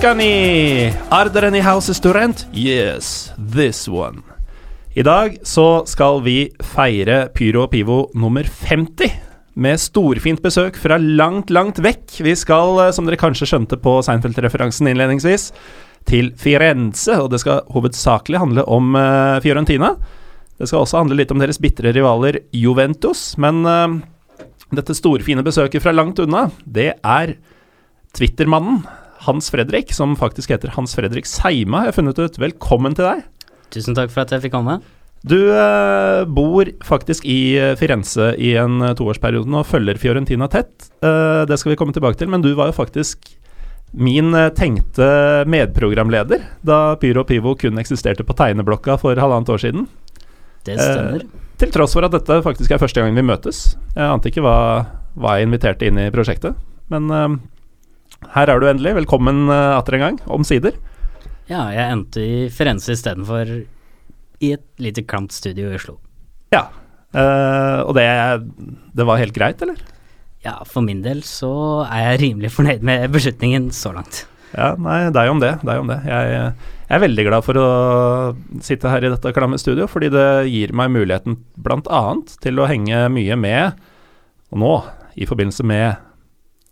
Toscani! Are there any houses? Yes, this one. I dag så skal vi feire Pyro og Pivo nummer 50 med storfint besøk fra langt, langt vekk. Vi skal, eh, som dere kanskje skjønte på Seinfeld-referansen innledningsvis, til Firenze, og det skal hovedsakelig handle om uh, Fiorentina. Det skal også handle litt om deres bitre rivaler Juventus, men uh, dette storfine besøket fra langt unna, det er Twittermannen Hans Fredrik, som faktisk heter Hans Fredrik Seima, har jeg funnet ut. Velkommen til deg. Tusen takk for at jeg fikk komme. Du eh, bor faktisk i eh, Firenze i en eh, toårsperiode og følger Fiorentina tett. Eh, det skal vi komme tilbake til, men du var jo faktisk min eh, tenkte medprogramleder da Pyro og Pivo kun eksisterte på tegneblokka for halvannet år siden. Det stemmer. Til tross for at dette faktisk er første gang vi møtes. Jeg ante ikke hva, hva jeg inviterte inn i prosjektet, men eh, her er du endelig. Velkommen uh, atter en gang, omsider. Ja, jeg endte i Firenze istedenfor i et lite klamt studio i Oslo. Ja, uh, og det, det var helt greit, eller? Ja, for min del så er jeg rimelig fornøyd med beslutningen så langt. Ja, nei, deg om det. Deg om det. Jeg, jeg, er veldig glad for å sitte her i dette klamme studio, fordi det gir meg muligheten bl.a. til å henge mye med, og nå, i forbindelse med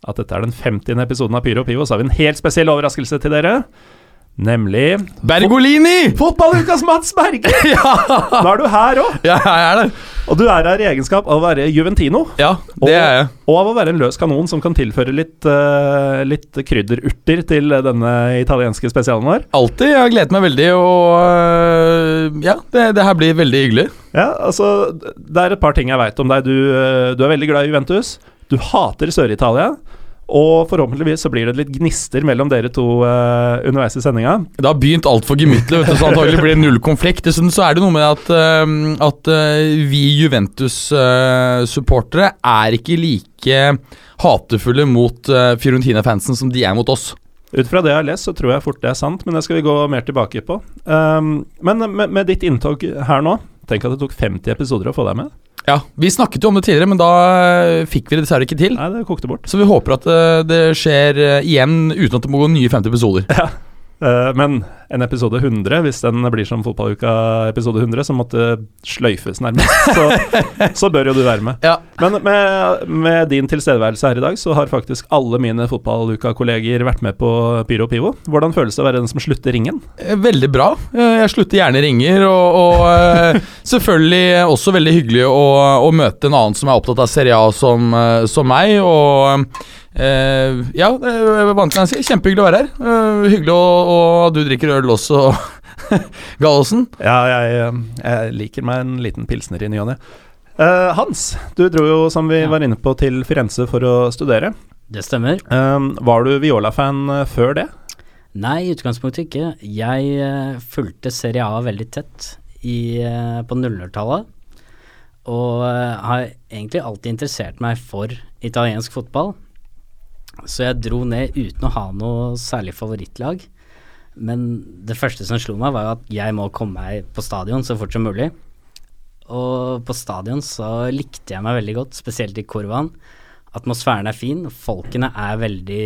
at dette er den 50. episoden av Pyro og Pivo, så har vi en helt spesiell overraskelse til dere. Nemlig Bergolini! Fotballukas Mats Berge! ja! Nå er du her òg. Ja, jeg er det. Og du er her i egenskap av å være Juventino. Ja, det er jeg. Og av å være en løs kanon som kan tilføre litt, uh, litt krydderurter til denne italienske spesialen vår. Alltid. Jeg har gledet meg veldig, og uh, ja, det, det, her blir veldig hyggelig. Ja, altså Det er et par ting jeg veit om deg. Du, uh, du er veldig glad i Juventus. Du hater Sør-Italia. Og forhåpentligvis så blir det litt gnister mellom dere to uh, underveis i sendinga. Det har begynt altfor gemyttlig, så antagelig blir det null konflikt. Dessuten så er det noe med at, uh, at uh, vi Juventus-supportere er ikke like hatefulle mot Fiorentina-fansen som de er mot oss. Ut fra det jeg har lest, så tror jeg fort det er sant, men det skal vi gå mer tilbake på. Um, men med, med ditt inntog her nå, tenk at det tok 50 episoder å få deg med. Ja, Vi snakket jo om det tidligere, men da eh, fikk vi det dessverre ikke til. Nei, det kokte bort. Så vi håper at eh, det skjer eh, igjen uten at det må gå nye 50 episoder. Ja, men en episode 100, hvis den blir som Fotballuka episode 100, som måtte sløyfes nærmest, så, så bør jo du være med. Ja. Men med, med, din tilstedeværelse her i dag, så har faktisk alle mine Fotballuka-kolleger vært med på Pyro Pivo. Hvordan føles det å være den som slutter ringen? Eh, veldig bra. Eh, jeg slutter gjerne ringer, og, og selvfølgelig også veldig hyggelig å, å, møte en annen som er opptatt av Serie A som, som meg. og Uh, ja, vant til å si. Kjempehyggelig å være her. Uh, hyggelig at du drikker øl også, Gallosen. Ja, jeg, jeg, liker meg en liten pilsner i ny og ne. Uh, Hans, du dro jo, som vi ja. var inne på, til Firenze for å studere. Det stemmer. var du Viola-fan før det? Nei, i utgangspunktet ikke. Jeg fulgte Serie A veldig tett i, på 00-tallet. Og har egentlig alltid interessert meg for italiensk fotball. Så jeg dro ned uten å ha noe særlig favorittlag. Men det første som slo meg, var at jeg må komme meg på stadion så fort som mulig. Og på stadion så likte jeg meg veldig godt, spesielt i kurvaen. Atmosfæren er fin, folkene er veldig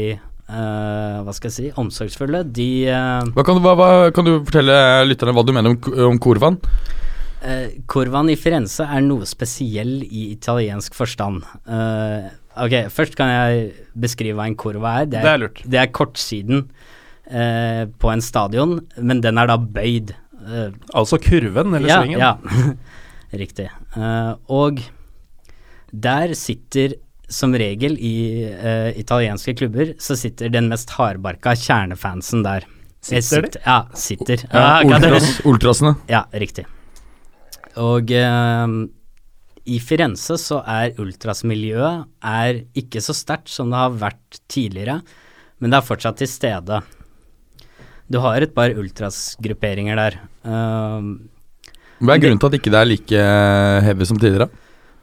uh, hva skal jeg si, omsorgsfulle. De uh, hva kan, du, hva, hva, kan, du, fortelle lytterne hva du mener om, om Korvan? Uh, Korvan i Firenze er noe spesiell i italiensk forstand. Ok, først kan jeg beskrive hva en kurva er. Det er, det er lurt. Det er kortsiden eh, på en stadion, men den er da bøyd. Eh, altså kurven eller ja, svingen? Ja, riktig. Uh, og der sitter som regel i uh, italienske klubber så sitter den mest hardbarka kjernefansen der. Sitter, sitter de? Ja, sitter. Ja, ultras, ultrasene. Ja, riktig. Og uh, i Firenze så er ultrasmiljøet er ikke så sterkt som det har vært tidligere, men det er fortsatt til stede. Du har et par ultrasgrupperinger der. Uh, Hva er grunnen til at ikke det er like heavy som tidligere?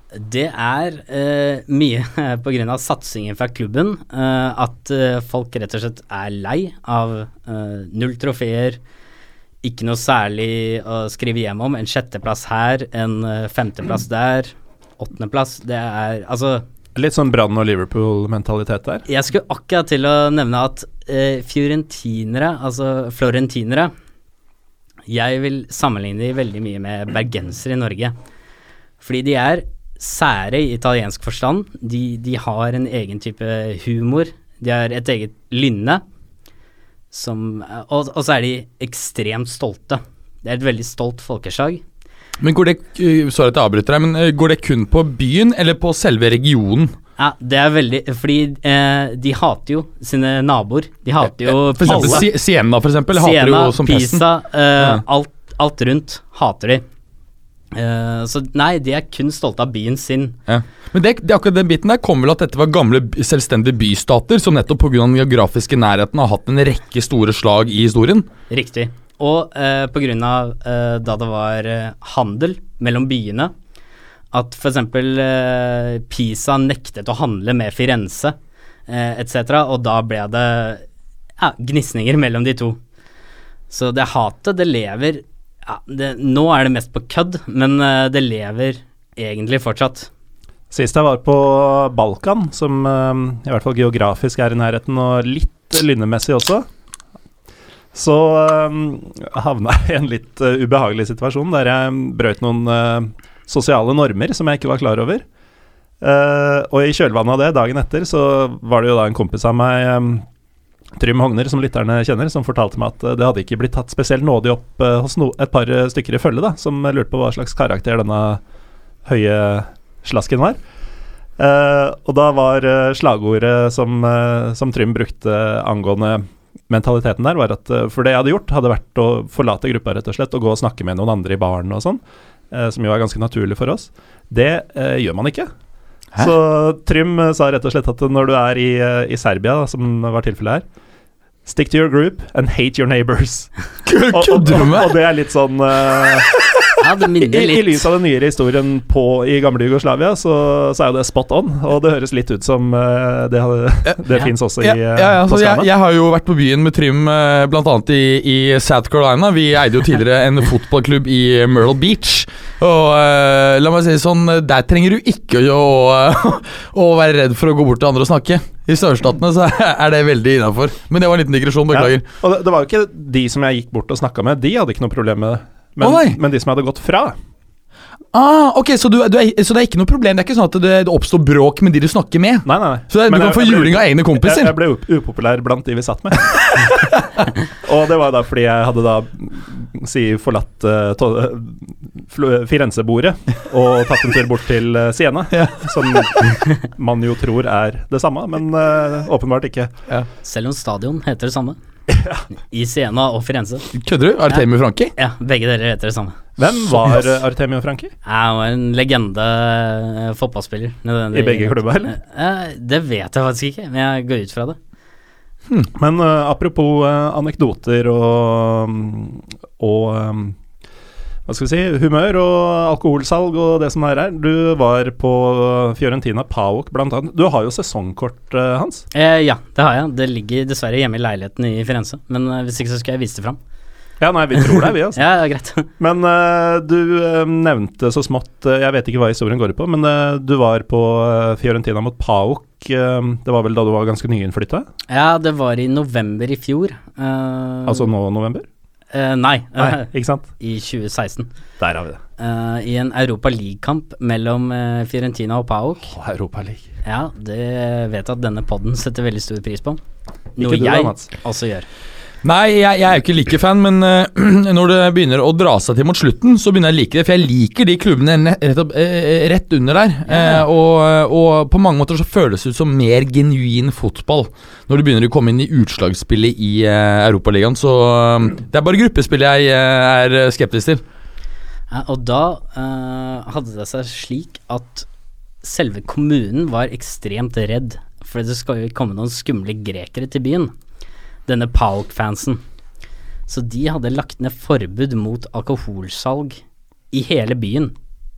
Det er uh, mye pga. satsingen fra klubben. Uh, at folk rett og slett er lei av null trofeer, ikke noe særlig å skrive hjem om. En sjetteplass her, en femteplass der, åttendeplass. Det er altså Litt sånn Brann og Liverpool-mentalitet der. Jeg skulle akkurat til å nevne at eh, fiorentinere, altså florentinere Jeg vil sammenligne de veldig mye med bergensere i Norge. Fordi de er sære i italiensk forstand. De, de har en egen type humor. De har et eget lynne. Som, og, og så er de ekstremt stolte. Det er et veldig stolt folkeslag. Men går det uh, Sorry at jeg avbryter deg, men uh, går det kun på byen eller på selve regionen? Ja, det er veldig Fordi eh, de hater jo sine naboer. De hater jo For eksempel alle. Siena, for eksempel, hater Siena, jo som pesten. Pisa, eh, Ja. alt, alt rundt hater de. Eh, så nei, de er kun stolte av byen sin. Ja. Men det, det, akkurat den biten der kom vel at dette var gamle selvstendige bystater som nettopp pga. den geografiske nærheten har hatt en rekke store slag i historien. Riktig. Og eh, av eh, da det var eh, handel mellom byene, at f.eks. Eh, Pisa nektet å handle med Firenze eh, etc., og da ble det ja, gnisninger mellom de to. Så det hatet, det lever ja, det, Nå er det mest på kødd, men eh, det lever egentlig fortsatt. Sist jeg var på Balkan, som eh, i hvert fall geografisk er i nærheten, og litt lynnemessig også, så um, havna jeg i en litt uh, ubehagelig situasjon der jeg brøt noen uh, sosiale normer som jeg ikke var klar over. Uh, og i kjølvannet av det, dagen etter, så var det jo da en kompis av meg, um, Trym Hogner, som lytterne kjenner, som fortalte meg at det hadde ikke blitt tatt spesielt nådig opp hos no et par stykker i følge, da, som lurte på hva slags karakter denne høye slasken var. Og da var slagordet som, som Trym brukte angående mentaliteten der, var at eh, For det jeg hadde gjort, hadde vært å forlate gruppa rett og slett og gå og snakke med noen andre i baren og sånn, eh, som jo er ganske naturlig for oss. Det eh, gjør man ikke. Hæ? Så Trym eh, sa rett og slett at når du er i, i Serbia, som var tilfellet her Stick to your group and hate your neighbors. Og, og, Kødder du og, med? og det er litt sånn eh, Ja, det i, litt. I I, lys av den nyere historien på, i gamle Jugoslavia, så, så er jo det spot on. Og det høres litt ut som uh, det, det Ja. fins også i Ja, eh, ja, ja, altså, jeg, jeg har jo vært på byen med Trym uh, blant annet i, i South Carolina. Vi eide jo tidligere en fotballklubb i Myrtle Beach. Og uh, la meg si det sånn, der trenger du ikke å, å, å være redd for å gå bort til andre og snakke. I sørstatene så er det veldig innafor. Men det var en liten digresjon, beklager. Ja, og det, det var jo ikke de som jeg gikk bort og snakka med, de hadde ikke noe problem med det. Men, oh, men de som hadde gått fra Ah, ok, så, du, du er, så det er ikke noe problem? Det er ikke sånn at det, det oppstår bråk med de du snakker med? Nei, nei. nei. Så det, du Men kan jeg- få juling av egne kompiser? jeg ble up- upopulær blant de vi satt med. og det var da fordi jeg hadde da si forlatt uh, to, Firenze-bordet og tatt en tur bort til uh, Siena, Ja. som man jo tror er det samme, men eh, åpenbart ikke. Selv om stadion heter det samme. I Siena og Firenze. Kødder du? Artemio Franki? Ja, begge dere heter det samme. Hvem var Artemio Franki? Han var en legende eh, fotballspiller. I begge klubber, eller? Eh, det vet jeg faktisk ikke, men jeg går ut fra det. Men uh, apropos uh, anekdoter og, og um, hva skal vi si, humør og alkoholsalg og det som er her. Du var på Fiorentina Paok annet. Du har jo sesongkort, uh, Hans. Eh, ja, det har jeg. Det ligger dessverre hjemme i leiligheten i Firenze. Men eh, hvis ikke så skal jeg vise det fram. Ja, nei, vi tror deg, vi, altså. Ja, greit. Men uh, du uh, nevnte så smått uh, Jeg vet ikke hva historien går ut på, men du var på Fiorentina mot Paok. Uh, det var vel da du var ganske nyinnflytta? ja, det var i november i fjor. Eh, Altså nå november? Eh, Nei, Nei, ikke sant? i 2016. Der har vi det. Uh, I en Europa League-kamp mellom uh, Fiorentina og Paok. Å, Europa League. Ja, det vet jeg at denne podden setter veldig stor pris på. Noe jeg også gjør. Nei, jeg, jeg er jo ikke like fan, men uh, når det begynner å dra seg til mot slutten, så begynner jeg å like det. For jeg liker de klubbene rett, opp, eh, rett under der. Uh, og, og på mange måter så føles det ut som mer genuin fotball når du begynner å komme inn i utslagsspillet i uh, Europaligaen. Så eh, det er bare gruppespillet jeg eh, er skeptisk til. Ja, og da eh, hadde det seg slik at selve kommunen var ekstremt redd, for det skal jo komme noen skumle grekere til byen. Denne Pauk-fansen. Så de hadde lagt ned forbud mot alkoholsalg i hele byen.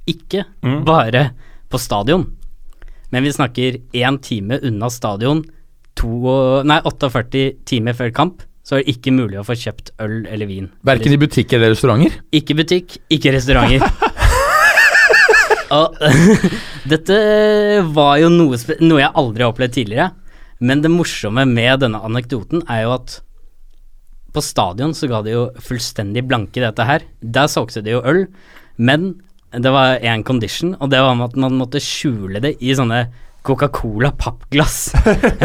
Ikke Mm. bare på stadion. Men vi snakker én time unna stadion, og- nei, 48 timer før kamp, så er det ikke mulig å få kjøpt øl eller vin. Verken i butikker eller restauranter. Ikke butikk, ikke restauranter. Og dette var jo noe, noe jeg aldri har opplevd tidligere. Men det morsomme med denne anekdoten er jo at på stadion så ga de jo fullstendig blanke dette her. Der solgte de jo øl, men det var én condition, og det var at man måtte skjule det i sånne Coca-Cola pappglass.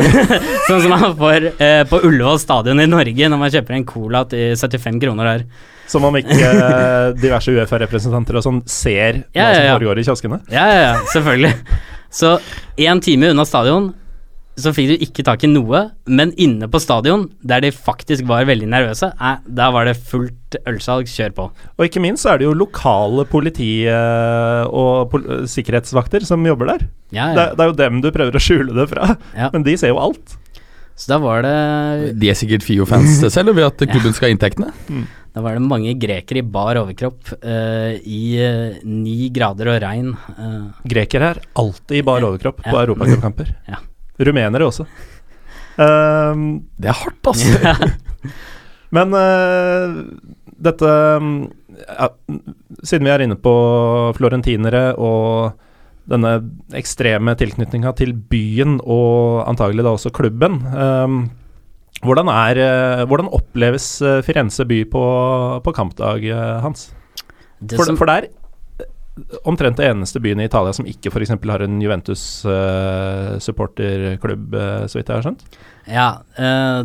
sånn som man får eh, på Ullevål stadion i Norge når man kjøper en cola til 75 kroner der. Som om ikke eh, diverse Uefa-representanter og sånn ser hva Ja, ja, som ja. foregår i kioskene. Ja, ja, ja, selvfølgelig. Så én time unna stadion så fikk du ikke tak i noe, men inne på stadion, der de faktisk var veldig nervøse, eh, der var det fullt ølsalg, kjør på. Og ikke minst så er det jo lokale politi eh, og pol sikkerhetsvakter som jobber der. Ja, Det, ja. det er jo dem du prøver å skjule det fra, Ja. men de ser jo alt. Så da var det De er sikkert FIO-fans selv, og vil at klubben skal ha inntektene. Da var det mange grekere i bar overkropp uh, i ni grader og regn. Uh. Grekere er alltid i bar overkropp på Ja. europacupkamper. Ja. Rumenere også. Um, Det er hardt, altså. Men uh, dette ja, Siden vi er inne på florentinere og denne ekstreme tilknytninga til byen og antagelig da også klubben Um, hvordan, er, hvordan oppleves eh, Firenze by på, på kampdag, eh, Hans? For, som- for det er omtrent det eneste byen i Italia som ikke f.eks. har en Juventus-supporterklubb, eh, så vidt jeg har skjønt. Ja, uh,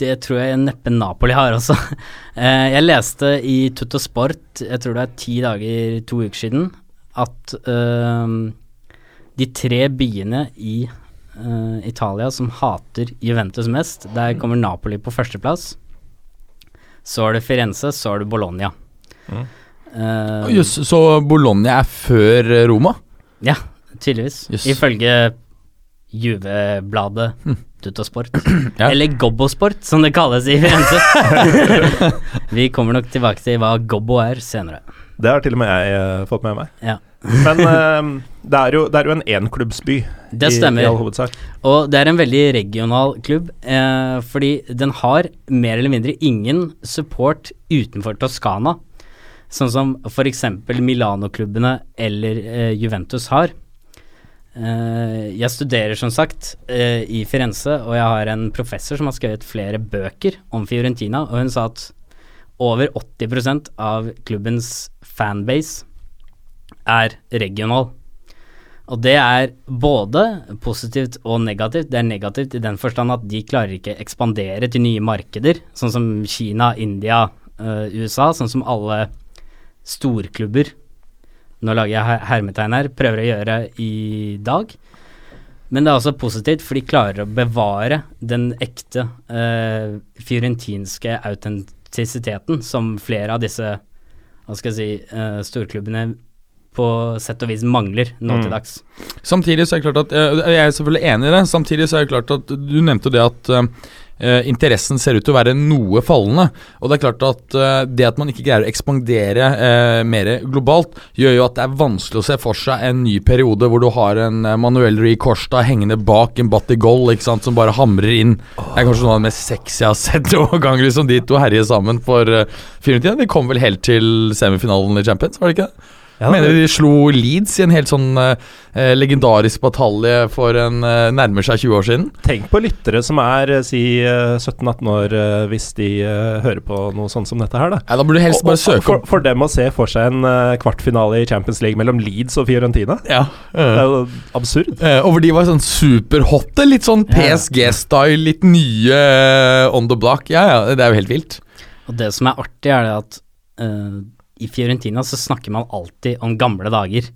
det tror jeg neppe Napoli har også. Eh, jeg leste i Tutto Sport, jeg tror det er ti dager, to uker siden, at eh, de tre byene i eh, Italia som hater Juventus mest, der kommer Napoli på førsteplass. Så er det Firenze, så er det Bologna. Mm. Eh, Jøss, så Bologna er før eh, Roma? ja, tydeligvis. Yes. Ifølge Juve-bladet Tutto Sport. Ja. Eller Gobbo-sport, som det kalles i Firenze. Vi kommer nok tilbake til hva Gobbo er senere. Det har til og med jeg eh, fått med meg. Ja. Men uh, det, er jo, det er jo en enklubbsby Det stemmer. i all hovedsak. Og det er en veldig regional klubb, uh, fordi den har mer eller mindre ingen support utenfor Toskana. Sånn som f.eks. Milano-klubbene eller eh, Juventus har. Eh, jeg studerer som sagt eh, i Firenze, og jeg har en professor som har skrevet flere bøker om Fiorentina, og hun sa at over 80% av klubbens fanbase er regional. Og det er både positivt og negativt. Det er negativt i den forstand at de klarer ikke ekspandere til nye markeder, sånn som Kina, India, eh, USA, sånn som alle storklubber nå lager jeg hermetegn her, prøver å gjøre i dag. Men det er også positivt, for de klarer å bevare den ekte eh, fiorentinske autentisiteten som flere av disse hva skal jeg si, eh, storklubbene på sett og vis mangler nå Mm. til dags. Samtidig så er det klart at eh, Jeg er selvfølgelig enig i det. Samtidig så er det klart at Du nevnte det at eh, interessen ser ut til å være noe fallende. Og det er klart at eh, det at man ikke greier å ekspandere eh, mer globalt, gjør jo at det er vanskelig å se for seg en ny periode hvor du har en uh, Manuel Rui Costa hengende bak en Batigol ikke sant, som bare hamrer inn. Det er kanskje noe av det mest sexy jeg har sett noen gang, liksom de to herjer sammen for uh, Fiorentina. De kom vel helt til semifinalen i Champions, var det ikke det? Ja, Mener de slo Leeds i en helt sånn eh, eh, legendarisk batalje for en eh, nærmer seg 20 år siden. Tenk på lyttere som er eh, si eh, 17-18 år, eh, hvis de eh, hører på noe sånt som dette her, da. Ja, da burde du helst Og- bare søke for, for dem å se for seg en eh, kvartfinale i Champions League mellom Leeds og Fiorentina, ja. det er jo absurd. Eh, og hvor de var sånn superhotte. Litt sånn PSG-style, litt nye eh, on the block. Ja, ja, det er jo helt vilt. Og det som er artig, er det at eh, i Fiorentina så snakker man alltid om gamle dager.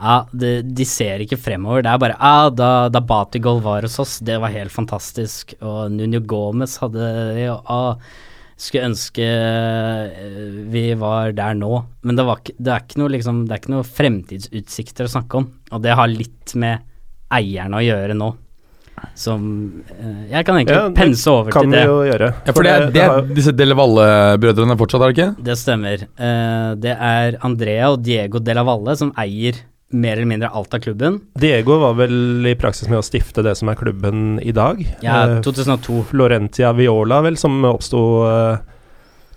Ja, de, de ser ikke fremover. Det er bare ja, da, da Batigol var hos oss, det var helt fantastisk. Og Nuno Gomez hadde og ah, skulle ønske eh, vi var der nå. Men det, var det, er noe, liksom, det er ikke noe fremtidsutsikter å snakke om. Og det har litt med eierne å gjøre nå. Som eh, Jeg kan egentlig Ja, det pense over Kan vi jo gjøre. Ja, for det, er- det er disse Dele Valle-brødrene fortsatt, er det ikke? Det stemmer. Eh, det er Andrea og Diego Dele Valle som eier mer eller mindre alt av klubben. Diego var vel i praksis med å stifte det som er klubben i dag. Ja, Eh, 2002. Florentia Viola, vel, som oppsto eh,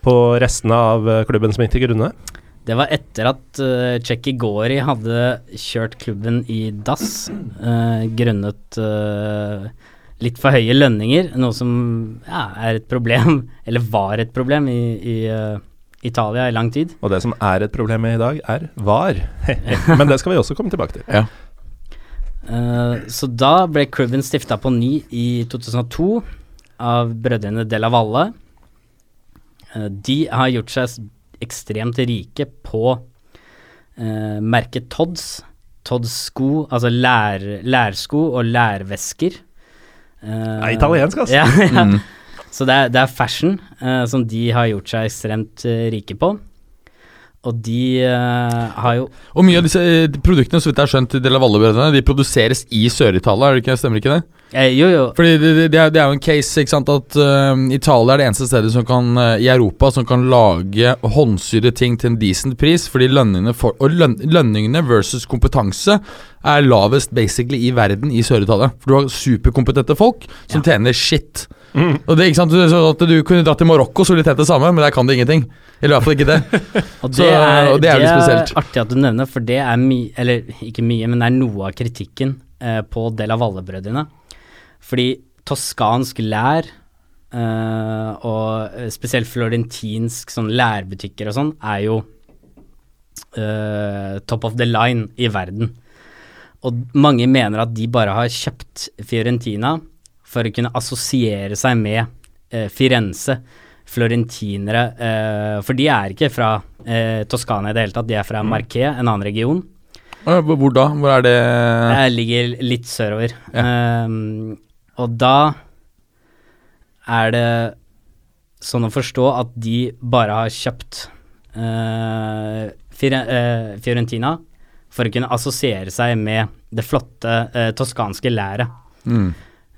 på restene av eh, klubben som gikk til grunne. Det var etter at uh, Cheki Gori hadde kjørt klubben i dass uh, grunnet uh, litt for høye lønninger, noe som ja, er et problem, eller var et problem, i, i uh, Italia i lang tid. Og det som er et problem i dag, er VAR. Men det skal vi også komme tilbake til. Ja. Uh, så da ble klubben stifta på ny i 2002 av brødrene De La Valle. Uh, de har gjort seg ekstremt rike på eh, merket Todds. Todds sko, altså lær, lærsko og lærvesker. Uh, er italiensk, altså. Ja, ja. Mm. Så det er, det er fashion eh, som de har gjort seg ekstremt uh, rike på. Og de har jo Og mye av disse produktene, så vidt jeg har skjønt, de Valle-brødrene, de produseres i Sør-Italia, er stemmer ikke det? Eh, jo, jo. Fordi det, det, er, det, er, jo en case, ikke sant, at uh, Italia er det eneste stedet som kan, uh, i Europa som kan lage håndsydde ting til en decent pris, fordi lønningene, for, og løn, lønningene versus kompetanse er lavest basically i verden i Sør-Italia. For du har superkompetente folk som ja. tjener shit. Mm. Og det, ikke sant, så at Du kunne dratt til Marokko, så ville tjent det samme, men der kan du ingenting. Eller i hvert fall ikke det. og, det så, er, og det er, det er spesielt. artig at du nevner, for det er mye, eller ikke mye, men det er noe av kritikken eh, på Della Valle-brødrene. Fordi toskansk lær, eh, og spesielt florentinsk sånn lærbutikker og sånn, er jo eh, top of the line i verden. Og mange mener at de bare har kjøpt Fiorentina for å kunne assosiere seg med eh, Firenze. Florentinere For de er ikke fra Toskana i det hele tatt, de er fra mm. Marquet, en annen region. Hvor da? Hvor er det? Det ligger litt sørover. Ja. Um, og da er det sånn å forstå at de bare har kjøpt uh, Fiorentina for å kunne assosiere seg med det flotte uh, toskanske læret. Mm.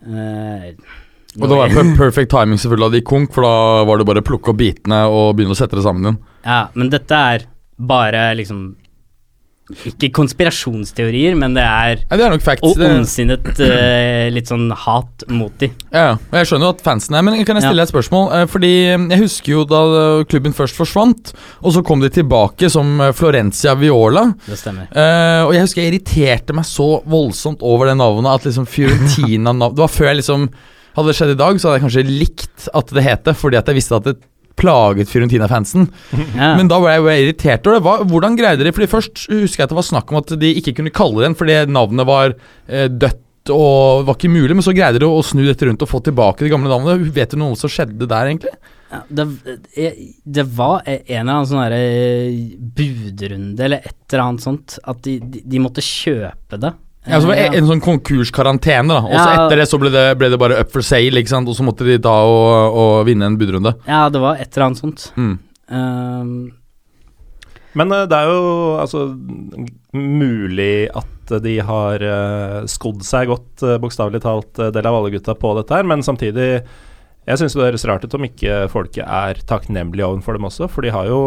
Uh, og det var per perfect timing selvfølgelig av de konk, for da var det bare å plukke opp bitene og begynne å sette det sammen igjen. Ja, men dette er bare liksom ikke konspirasjonsteorier, men det er, ja, det er nok facts. Og ondsinnet uh, litt sånn hat mot de. Ja, og jeg skjønner jo at fansen er Men kan jeg stille ja. et spørsmål? Uh, fordi jeg husker jo da klubben først forsvant, og så kom de tilbake som Florencia Viola. Det stemmer. Uh, og jeg husker jeg irriterte meg så voldsomt over det navnet, at liksom Fiorentina Det var før jeg liksom Hadde det skjedd i dag, så hadde jeg kanskje likt at det het det, fordi at jeg visste at det plaget Fiorentina-fansen. Ja. Men da var jeg jo irritert over det. Hva, hvordan greide de Fordi Først husker jeg at det var snakk om at de ikke kunne kalle den fordi navnet var eh, dødt og var ikke mulig, men så greide de å snu dette rundt og få tilbake det gamle navnet. Vet du noe som skjedde der, egentlig? Ja, det, eh, det, var en eller annen sånn eh, budrunde eller et eller annet sånt. At de, de, de måtte kjøpe det. Ja, så var det en sånn konkurskarantene, da. Og så ja. etter det så ble det, ble det, bare up for sale, ikke sant. Og så måtte de ta og, og vinne en budrunde. Ja, det var et eller annet sånt. Mm. Um. Men uh, det er jo altså mulig at de har uh, skodd seg godt, uh, bokstavelig talt, del av alle gutta på dette her, men samtidig Jeg syns det høres rart ut om ikke folket er takknemlige overfor dem også, for de har jo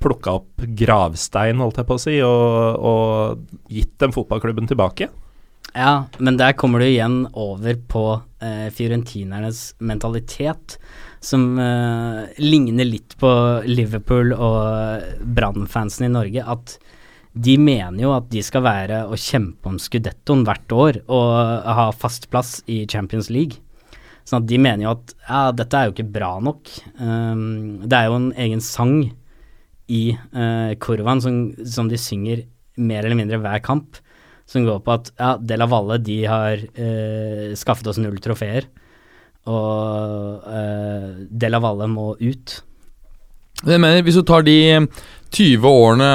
plukka opp gravstein, holdt jeg på å si, og, og gitt dem fotballklubben tilbake. Ja, men der kommer du igjen over på eh, fiorentinernes mentalitet, som eh, ligner litt på Liverpool og Brann-fansen i Norge. At de mener jo at de skal være og kjempe om skudettoen hvert år og ha fast plass i Champions League. Sånn at de mener jo at ja, dette er jo ikke bra nok. Um, det er jo en egen sang i uh, Korvan som, som, de synger mer eller mindre hver kamp, som går på at ja, Della Valle de har uh, skaffet oss null trofeer, og uh, Della Valle må ut. Jeg mener, Hvis du tar de 20 årene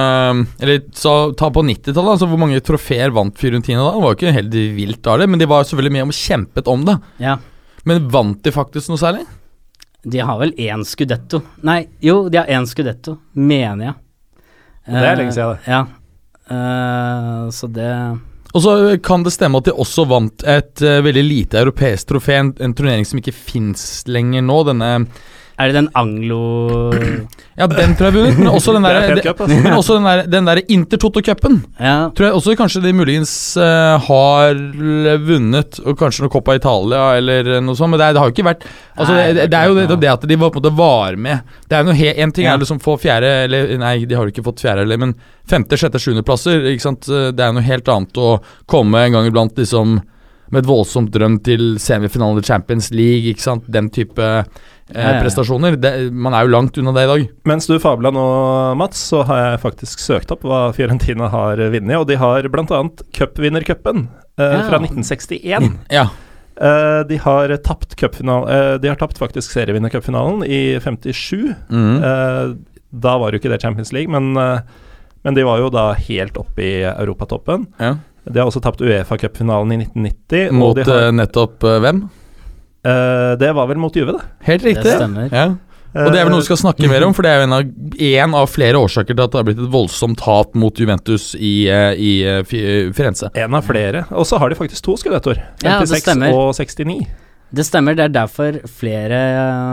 Eller så, ta på 90-tallet, altså hvor mange trofeer vant Fiorentina da? Det var jo ikke helt vilt av det, men de var selvfølgelig med å kjempet om det. Ja. Men vant de faktisk noe særlig? De har vel én skudetto. Nei, jo, de har én skudetto, mener jeg. Det er lenge siden, det. Ja. Uh, så det Og så kan det stemme at de også vant et uh, veldig lite europeisk trofé, en, en, turnering som ikke fins lenger nå. Denne Er det den anglo... Ja, den tror jeg har vunnet, men også den er der, cup, altså. men også den der, den der Inter-Toto-cupen. Ja, Tror jeg også kanskje de muligens uh, har vunnet, og kanskje noe Coppa Italia eller noe sånt, men det, er, det har jo ikke vært Altså, Nei, det, det, det er jo det det, at de var, på en måte var med. Det er jo noe En ting Ja. er liksom få fjerde eller Nei, de har jo ikke fått fjerde, eller, men femte, sjette, sjuendeplasser. Ikke sant? Det er noe helt annet å komme en gang iblant liksom med et voldsomt drøm til semifinale i Champions League, ikke sant. Den type eh, prestasjoner. Det, man er jo langt unna det i dag. Mens du fabla nå, Mats, så har jeg faktisk søkt opp hva Fiorentina har vunnet, og de har bl.a. cupvinnercupen eh, Ja. fra 1961. Ja. Eh, de har tapt eh, De har tapt faktisk serievinnercupfinalen i 57. Mm. Eh, da var jo ikke det Champions League, men, eh, men de var jo da helt oppe i europatoppen. ja. De har også tapt Uefa-cupfinalen i 1990. og Mot har, eh, nettopp eh, hvem? eh, det var vel mot Juve, det. Helt riktig. det stemmer. Ja. Og det er vel noe vi skal snakke mer om, for det er jo en av, en av flere årsaker til at det har blitt et voldsomt hat mot Juventus i, i, i Firenze. En av flere. Og så har de faktisk to skudettoer. Ja, det 56 og 69. Det stemmer, det er derfor flere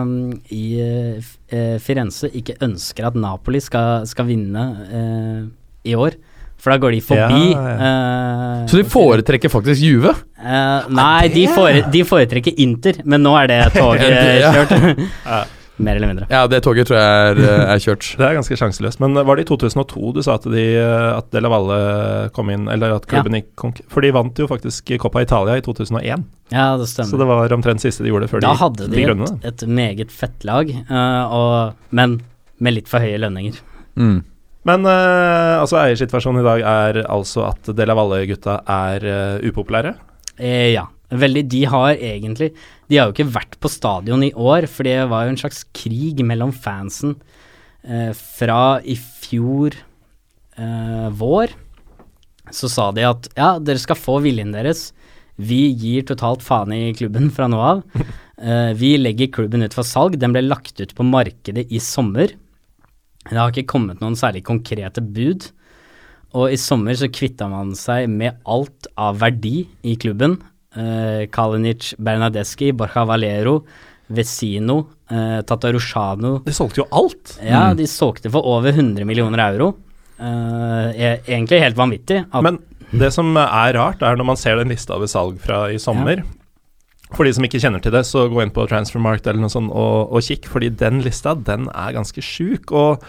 um, i uh, Firenze ikke ønsker at Napoli skal, skal vinne uh, i år. For da går de forbi. Ja, eh, Så de foretrekker faktisk Juve? eh, Nei, de, fore, de foretrekker Inter, men nå er det toget kjørt. Mer eller mindre. Ja, det toget tror jeg er, eh, er kjørt. Det er ganske sjanseløst. Men var det i 2002 du sa at, de, at De La Valle kom inn, eller at klubben gikk konk... For de vant jo faktisk Coppa Italia i 2001, Ja, det stemmer. så det var omtrent siste de gjorde før Da de hadde de ble grønne. et, et meget fett lag, uh, og, men med litt for høye lønninger. Mm. Men uh, altså eiersituasjonen i dag er altså at De La Valle-gutta er uh, upopulære. Eh, ja, veldig. De har egentlig De har jo ikke vært på stadion i år, for det var jo en slags krig mellom fansen uh, fra i fjor vår. Så sa de at ja, dere skal få viljen deres. Vi gir totalt faen i klubben fra nå av. Vi legger klubben ut for salg. Den ble lagt ut på markedet i sommer. Det har ikke kommet noen særlig konkrete bud. Og i sommer så kvitta man seg med alt av verdi i klubben. Eh, Kalinic, Bernadeschi, Borja Valero, Vesino, eh, Tatarusjano De solgte jo alt! Ja, Mm. de solgte for over 100 millioner euro. Eh, er egentlig helt vanvittig. Men det som er rart, er når man ser den lista ved salg fra i sommer. For de som ikke kjenner til det, så gå inn på Transfermarkt eller noe sånt og, og kikk, fordi den lista, den er ganske sjuk. Og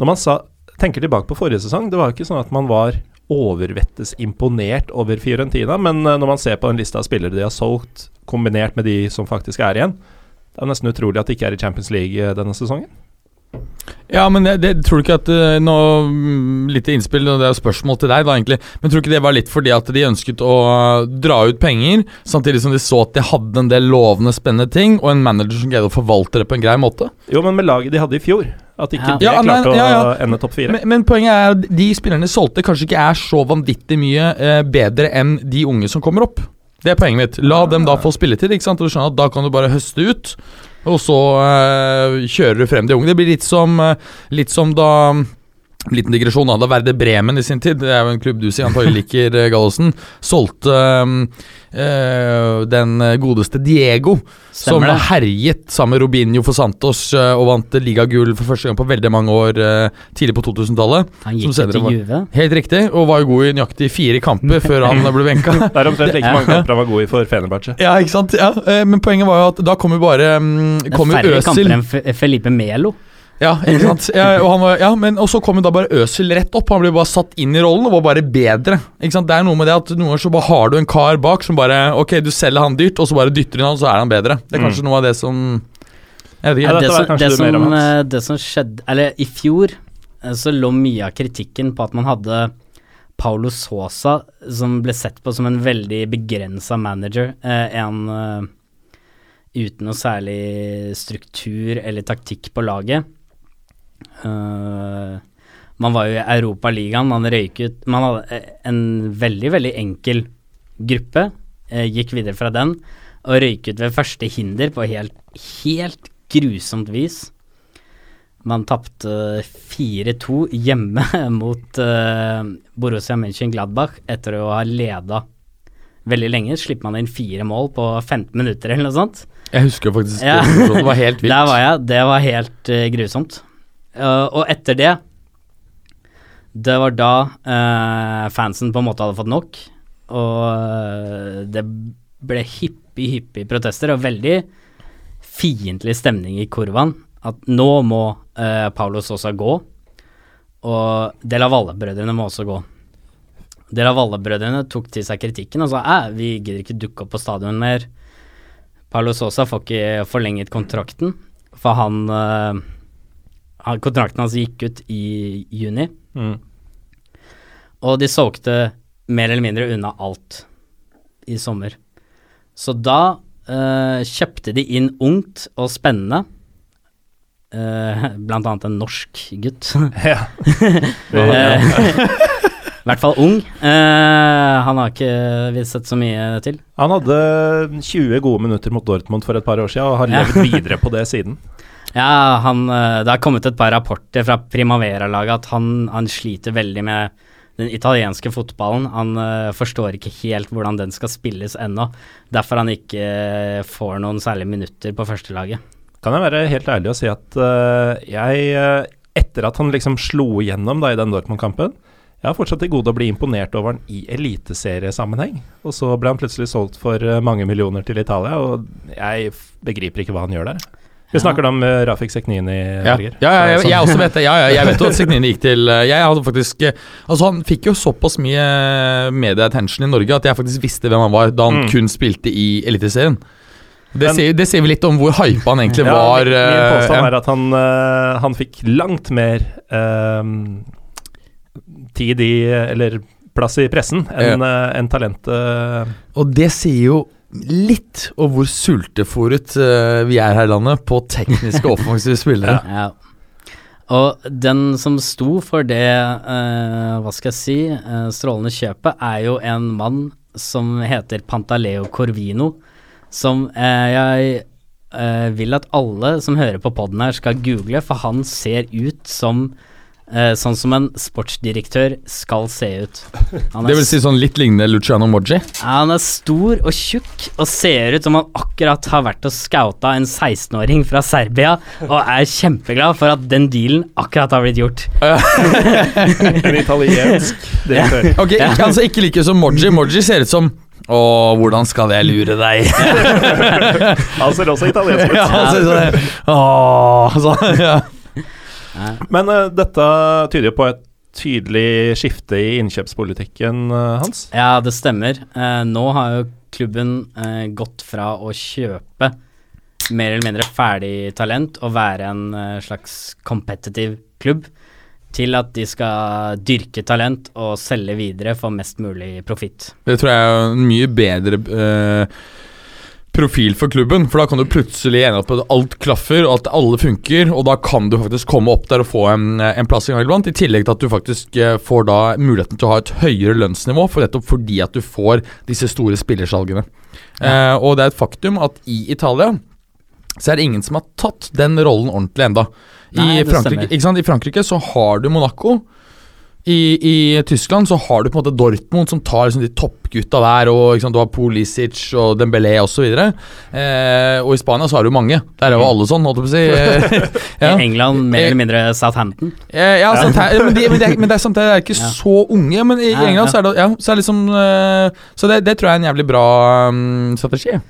når man sa, tenker tilbake på forrige sesong, det var jo ikke sånn at man var overvettes imponert over Fiorentina, men eh, når man ser på den lista av spillere de har solgt, kombinert med de som faktisk er igjen, det er nesten utrolig at de ikke er i Champions League eh, denne sesongen. Ja, men det, det tror du ikke at eh, nå, mm, Litt innspill, og det er jo spørsmål til deg, da, egentlig. Men tror du ikke det var litt fordi at de ønsket å eh, dra ut penger, samtidig som de så at de hadde en del lovende, spennende ting, og en manager som greide å forvalte det på en grei måte? Jo, men med laget de hadde i fjor, at ikke Ja. de Ja, klarte ja, ja. å ende topp fire. Men, men poenget er at de spillerne de solgte, kanskje ikke er så vanvittig mye eh, bedre enn de unge som kommer opp. Det er poenget mitt. La dem da få spilletid, ikke sant? og du skjønner at da kan du bare høste ut. Og så eh, kjører du frem de unge. Det blir litt som, eh, litt som da Liten digresjon, da. Verde Bremen i sin tid, det er jo en klubb du sier antagelig liker, eh, Gallosen, solgte eh, den godeste Diego, som Stemmer det. herjet sammen med Robinho for Santos og vant ligagull for første gang på veldig mange år tidlig på 2000-tallet. Han gikk til Juve. Helt riktig, og var jo god i nøyaktig fire kamper før han ble benka. Det er omtrent like mange kamper han var god i for Fenerbahçe. Ja, ikke sant? Ja, Men poenget var jo at da kom jo bare mm, Det er kom jo færre kamper enn Felipe Melo. Ja, ikke sant? Ja, og, han var, ja, men, og så kom jo da bare Øsil rett opp. Han ble bare satt inn i rollen og var bare bedre. Ikke sant? Det er noe med det at noen ganger så bare har du en kar bak som bare Ok, du selger han dyrt, og så bare dytter du inn han, så er han bedre. Det er kanskje noe av det som Jeg vet ikke. Ja, det, som, det, som, eh, det som skjedde Eller i fjor eh, så lå mye av kritikken på at man hadde Paulo Sosa, som ble sett på som en veldig begrensa manager. Eh, en uten noe særlig struktur eller taktikk på laget. Eh, man var jo i Europaligaen, man røyket Man hadde eh, en veldig, veldig enkel gruppe. Uh, gikk videre fra den og røyket ved første hinder på helt, helt grusomt vis. Man tapte 4-2 hjemme mot uh, Borussia Mönchengladbach etter å ha leda veldig lenge. Slipper man inn fire mål på 15 minutter eller noe sånt. Jeg husker faktisk Ja. det var helt vilt. Der var jeg. Det var helt uh, grusomt. Eh, og etter det Det var da eh, fansen på en måte hadde fått nok. Og eh, det ble hyppig, hyppig protester og veldig fiendtlig stemning i kurven. At nå må uh, Paulo Sosa gå, og De la Valle-brødrene må også gå. De la Valle-brødrene tok til seg kritikken og sa at vi gidder ikke dukke opp på stadion mer. Paulo Sosa får ikke forlenget kontrakten, for han, han Kontrakten hans gikk ut i juni, Mm. og de solgte mer eller mindre unna alt i sommer. Så da uh, kjøpte de inn ungt og spennende, Uh, blant annet en norsk gutt. Ja. Eh, I hvert fall ung. Uh, han har ikke vi sett så mye til. Han hadde 20 gode minutter mot Dortmund for et par år siden, og har levd videre på det siden. Ja, han, eh, det har kommet et par rapporter fra Primavera-laget at han, han sliter veldig med den italienske fotballen. Han uh, forstår ikke helt hvordan den skal spilles ennå. Derfor han ikke eh, får noen særlige minutter på førstelaget. Kan jeg være helt ærlig og si at uh, jeg, etter at han liksom slo igjennom da, i den Dortmund-kampen, jeg har fortsatt til gode å bli imponert over han i eliteseriesammenheng. Og så ble han plutselig solgt for mange millioner til Italia, og jeg begriper ikke hva han gjør der. Vi snakker da om eh, Rafik Seknini, Ja, Berger. ja, ja jeg, jeg også vet det. Ja, ja, jeg vet jo at Signini gikk til eh, Jeg hadde faktisk eh, Altså Han fikk jo såpass mye medieattention i Norge at jeg faktisk visste hvem han var da han Mm. kun spilte i Eliteserien. Det, sier- det sier vel litt om hvor hypa han egentlig Ja, var. min, min påstand ja. er at han, han fikk langt mer um, tid i Eller plass i pressen enn en talentet Og det sier jo litt om hvor sultefòret uh, vi er her i landet på tekniske offensive spillere. Ja. Og den som sto for det, uh, hva skal jeg si, uh, strålende kjøpet, er jo en mann som heter Pantaleo Corvino, som eh, jeg eh, vil at alle som hører på poden her skal google, for han ser ut som eh, sånn som en sportsdirektør skal se ut. Han Det vil si sånn litt lignende Luciano Moggi. ja, han er stor og tjukk og ser ut som han akkurat har vært og scouta en 16-åring fra Serbia og er kjempeglad for at den dealen akkurat har blitt gjort. En italiensk direktør. Ok, ikke, altså ikke like som Moggi. Moggi ser ut som Å, hvordan skal jeg lure deg? Han ser også italiensk ut. ja, altså, sånn, Åh, sånn, ja. Men uh, dette tyder jo på et tydelig skifte i innkjøpspolitikken uh, hans. Ja, det stemmer. Uh, nå har jo klubben gått fra å kjøpe mer eller mindre ferdig talent og være en slags competitive klubb, til at de skal dyrke talent og selge videre for mest mulig profitt. Det tror jeg er en mye bedre eh, profil for klubben. For da kan du plutselig ende opp at alt klaffer, og at alle funker. Og da kan du faktisk komme opp der og få en, en plass en gang iblant. I tillegg til at du faktisk eh, får da muligheten til å ha et høyere lønnsnivå, for nettopp fordi at du får disse store spillersalgene. Eh, og det er et faktum at i Italia så er det ingen som har tatt den rollen ordentlig enda. I, Nei, Frankrike, stemmer. ikke sant? I Frankrike så har du Monaco. I, I Tyskland så har du på en måte Dortmund som tar liksom de toppgutta der, og sant, du har Pulisic og Dembélé osv. Eh, og i Spania så har du mange. Der er jo alle sånn, holdt jeg på å si. ja. I England mer eller mindre Southampton. Eh, ja, Southampton, men, de, men, det, men det er samtidig de ikke Ja. så unge. Men i England så er det, ja, så er liksom eh, Så det, det tror jeg er en jævlig bra um, strategi.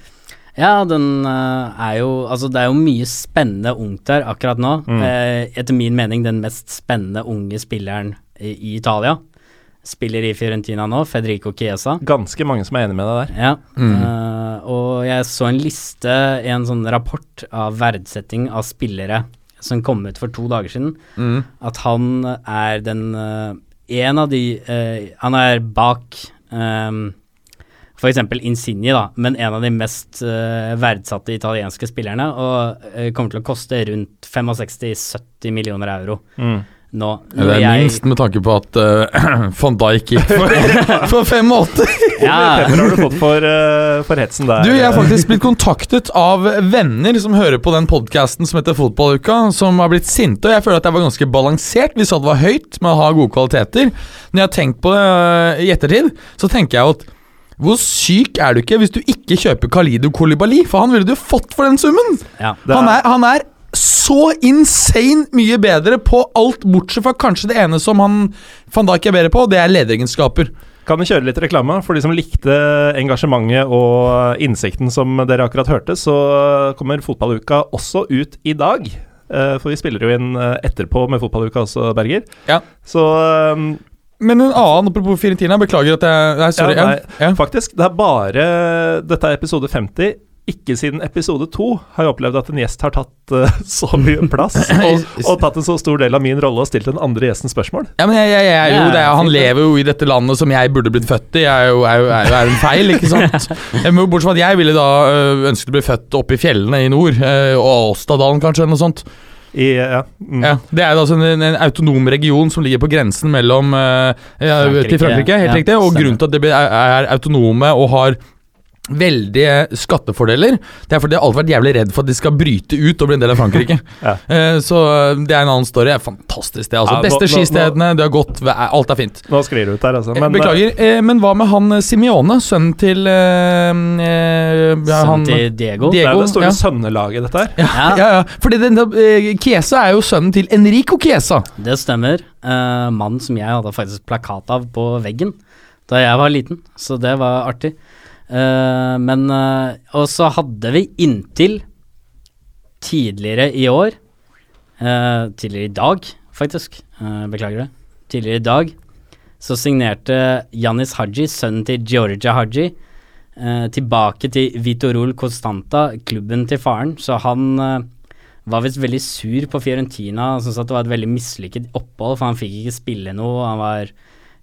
Ja, den eh, er jo Altså, det er jo mye spennende ungt der akkurat nå. Mm. Eh, etter min mening den mest spennende unge spilleren i, Italia. Spiller i Fiorentina nå, Federico Chiesa. Ganske mange som er enig med deg der. Ja. Mm. Uh, og jeg så en liste, en sånn rapport av verdsetting av spillere som kom ut for to dager siden. Mm. At han er den uh, En av de uh, Han er bak um, F.eks. Insigne, da, men en av de mest uh, verdsatte italienske spillerne. Og uh, kommer til å koste rundt 65-70 millioner euro Mm. Nå. nå det er Jeg- minst med tanke på at uh, van Dijk gikk for, for 85. Ja, Pepper har du fått for, uh, for hetsen der. Du, jeg har faktisk blitt kontaktet av venner som hører på den podkasten som heter Fotballuka, som har blitt sinte, og jeg føler at jeg var ganske balansert. Vi sa det var høyt med å ha gode kvaliteter. Når jeg har tenkt på det uh, i ettertid, så tenker jeg jo at Hvor syk er du ikke hvis du ikke kjøper Kalido Kolibali? For han ville du fått for den summen! Ja. er... Han er, han er så insane mye bedre på alt, bortsett fra kanskje det ene som han van Dijk er bedre på, det er lederegenskaper. Kan vi kjøre litt reklame? For de som likte engasjementet og innsikten som dere akkurat hørte, så kommer fotballuka også ut i dag. Eh, For vi spiller jo inn eh, etterpå med fotballuka også, Berger. Ja. Så eh, Men en annen, apropos Firentina, beklager at jeg Nei, sorry. Ja, nei, ja. faktisk, det er bare Dette er episode 50. Ikke siden episode to har jeg opplevd at en gjest har tatt uh, så mye plass og, og tatt en så stor del av min rolle og stilt den andre gjesten spørsmål. Ja, men jeg, jeg, jeg er jo, det er, Han lever jo i dette landet som jeg burde blitt født i. Jeg er jo, er jo, er jo er en feil, ikke sant? Jeg Bortsett fra at jeg ville da øh, ønsket å bli født oppe i fjellene i nord. øh, og Åstadalen, kanskje, eller noe sånt. I, ja, mm. Ja, Det er jo altså en, en autonom region som ligger på grensen mellom uh, ja, Frankrike. til Frankrike. Helt Ja, riktig. Og grunnen til at det er, er autonome og har veldige skattefordeler, det er fordi jeg har alltid vært jævlig redd for at de skal bryte ut og bli en del av Frankrike. Ja. Eh, så øh, det er en annen story. Det er fantastisk, det. altså Ja, nå- Beste nå- nå- skistedene, det har gått Alt er fint. Nå sklir det ut her, altså. Eh, Men, Beklager, eh, men hva med han eh, Simione, sønnen til eh, eh, Sønnen til Diego. Det er Diego, jo det store ja. sønnelaget, dette her. Ja, Ja. ja, ja. Fordi den, eh, er jo sønnen til Enrico Kiesa. Det stemmer. Uh, Mannen som jeg hadde faktisk plakat av på veggen da jeg var liten, så det var artig. Eh, men eh, Og så hadde vi inntil tidligere i år eh, Tidligere i dag, faktisk. beklager det. Tidligere i dag så signerte Janis Haji, sønnen til Georgia Haji, tilbake til Vitorul Constanta, klubben til faren. Så han var visst veldig sur på Fiorentina og syntes at det var et veldig mislykket opphold, for han fikk ikke spille noe, han var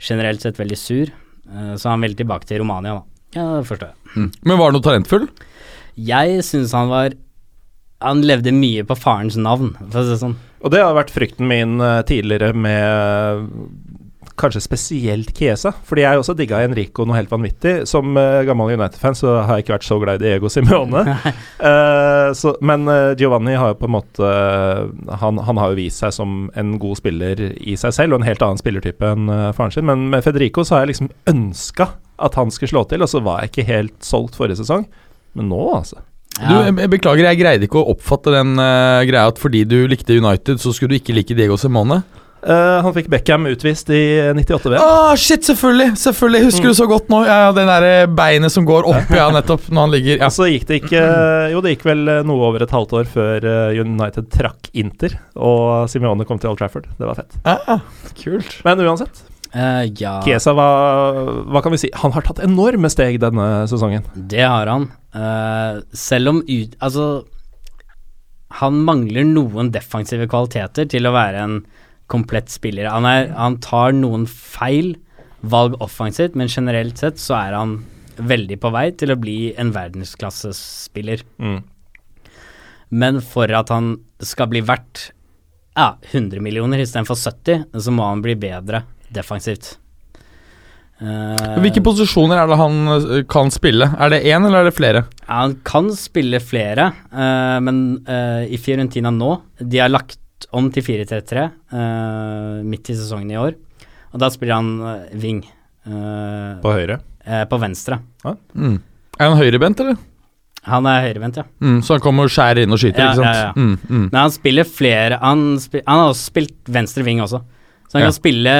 generelt sett veldig sur. Så han ville tilbake til Romania, da. Ja, det forstår jeg. Men var han noe talentfull? Jeg syns han var Han levde mye på farens navn, for å si det sånn. Og det har vært frykten min eh, tidligere med eh, kanskje spesielt Chiesa. Fordi jeg også digga Enrico noe helt vanvittig. Som uh, gammel United-fan så har jeg ikke vært så glad i Diego Simione. uh, så, men uh, Giovanni har jo på en måte han, han har jo vist seg som en god spiller i seg selv, og en helt annen spillertype enn faren sin. Men med Federico så har jeg liksom ønska at han skulle slå til, og så var jeg ikke helt solgt forrige sesong. Men nå, altså. Du, jeg, jeg beklager, jeg greide ikke å oppfatte den uh, greia at fordi du likte United, så skulle du ikke like Diego Simone. Uh, han fikk Beckham utvist i 98 VM. Ah, shit, selvfølgelig! Selvfølgelig, Husker husker du så godt nå. Ja, ja, Den der beinet som går opp, ja, nettopp, når han ligger ja. Og så gikk det ikke Jo, det gikk vel eh, noe over et halvt år før eh, United trakk Inter, og Simione kom til Old Trafford. Det var fett. Ah, kult. Men uansett, Eh, ja, Chiesa hva, Hva kan vi si? Han har tatt enorme steg denne sesongen. det har han. Uh, selv om ut... Altså Han mangler noen defensive kvaliteter til å være en komplett spiller. Han, er, han tar noen feil valg offensivt, men generelt sett så er han veldig på vei til å bli en verdensklassespiller. Mm. Men for at han skal bli verdt ja, 100 millioner istedenfor 70, så må han bli bedre defensivt. Uh, Hvilke posisjoner er det han eh, kan spille? Er det én, eller er det flere? Ja, Han kan spille flere, uh, men uh, i Fiorentina nå De har lagt om til 4-3-3 eh, midt i sesongen i år, og da spiller han wing eh, På høyre. eh, på venstre. Mm. Er han høyrebent, eller? Han er høyrebent ja. Mm, så han kommer og skjærer inn og skyter, Ja, ikke sant? ja, ja. Mm, mm. Men han spiller flere Han, spil han har også spilt venstre wing også. Så han Ja. kan spille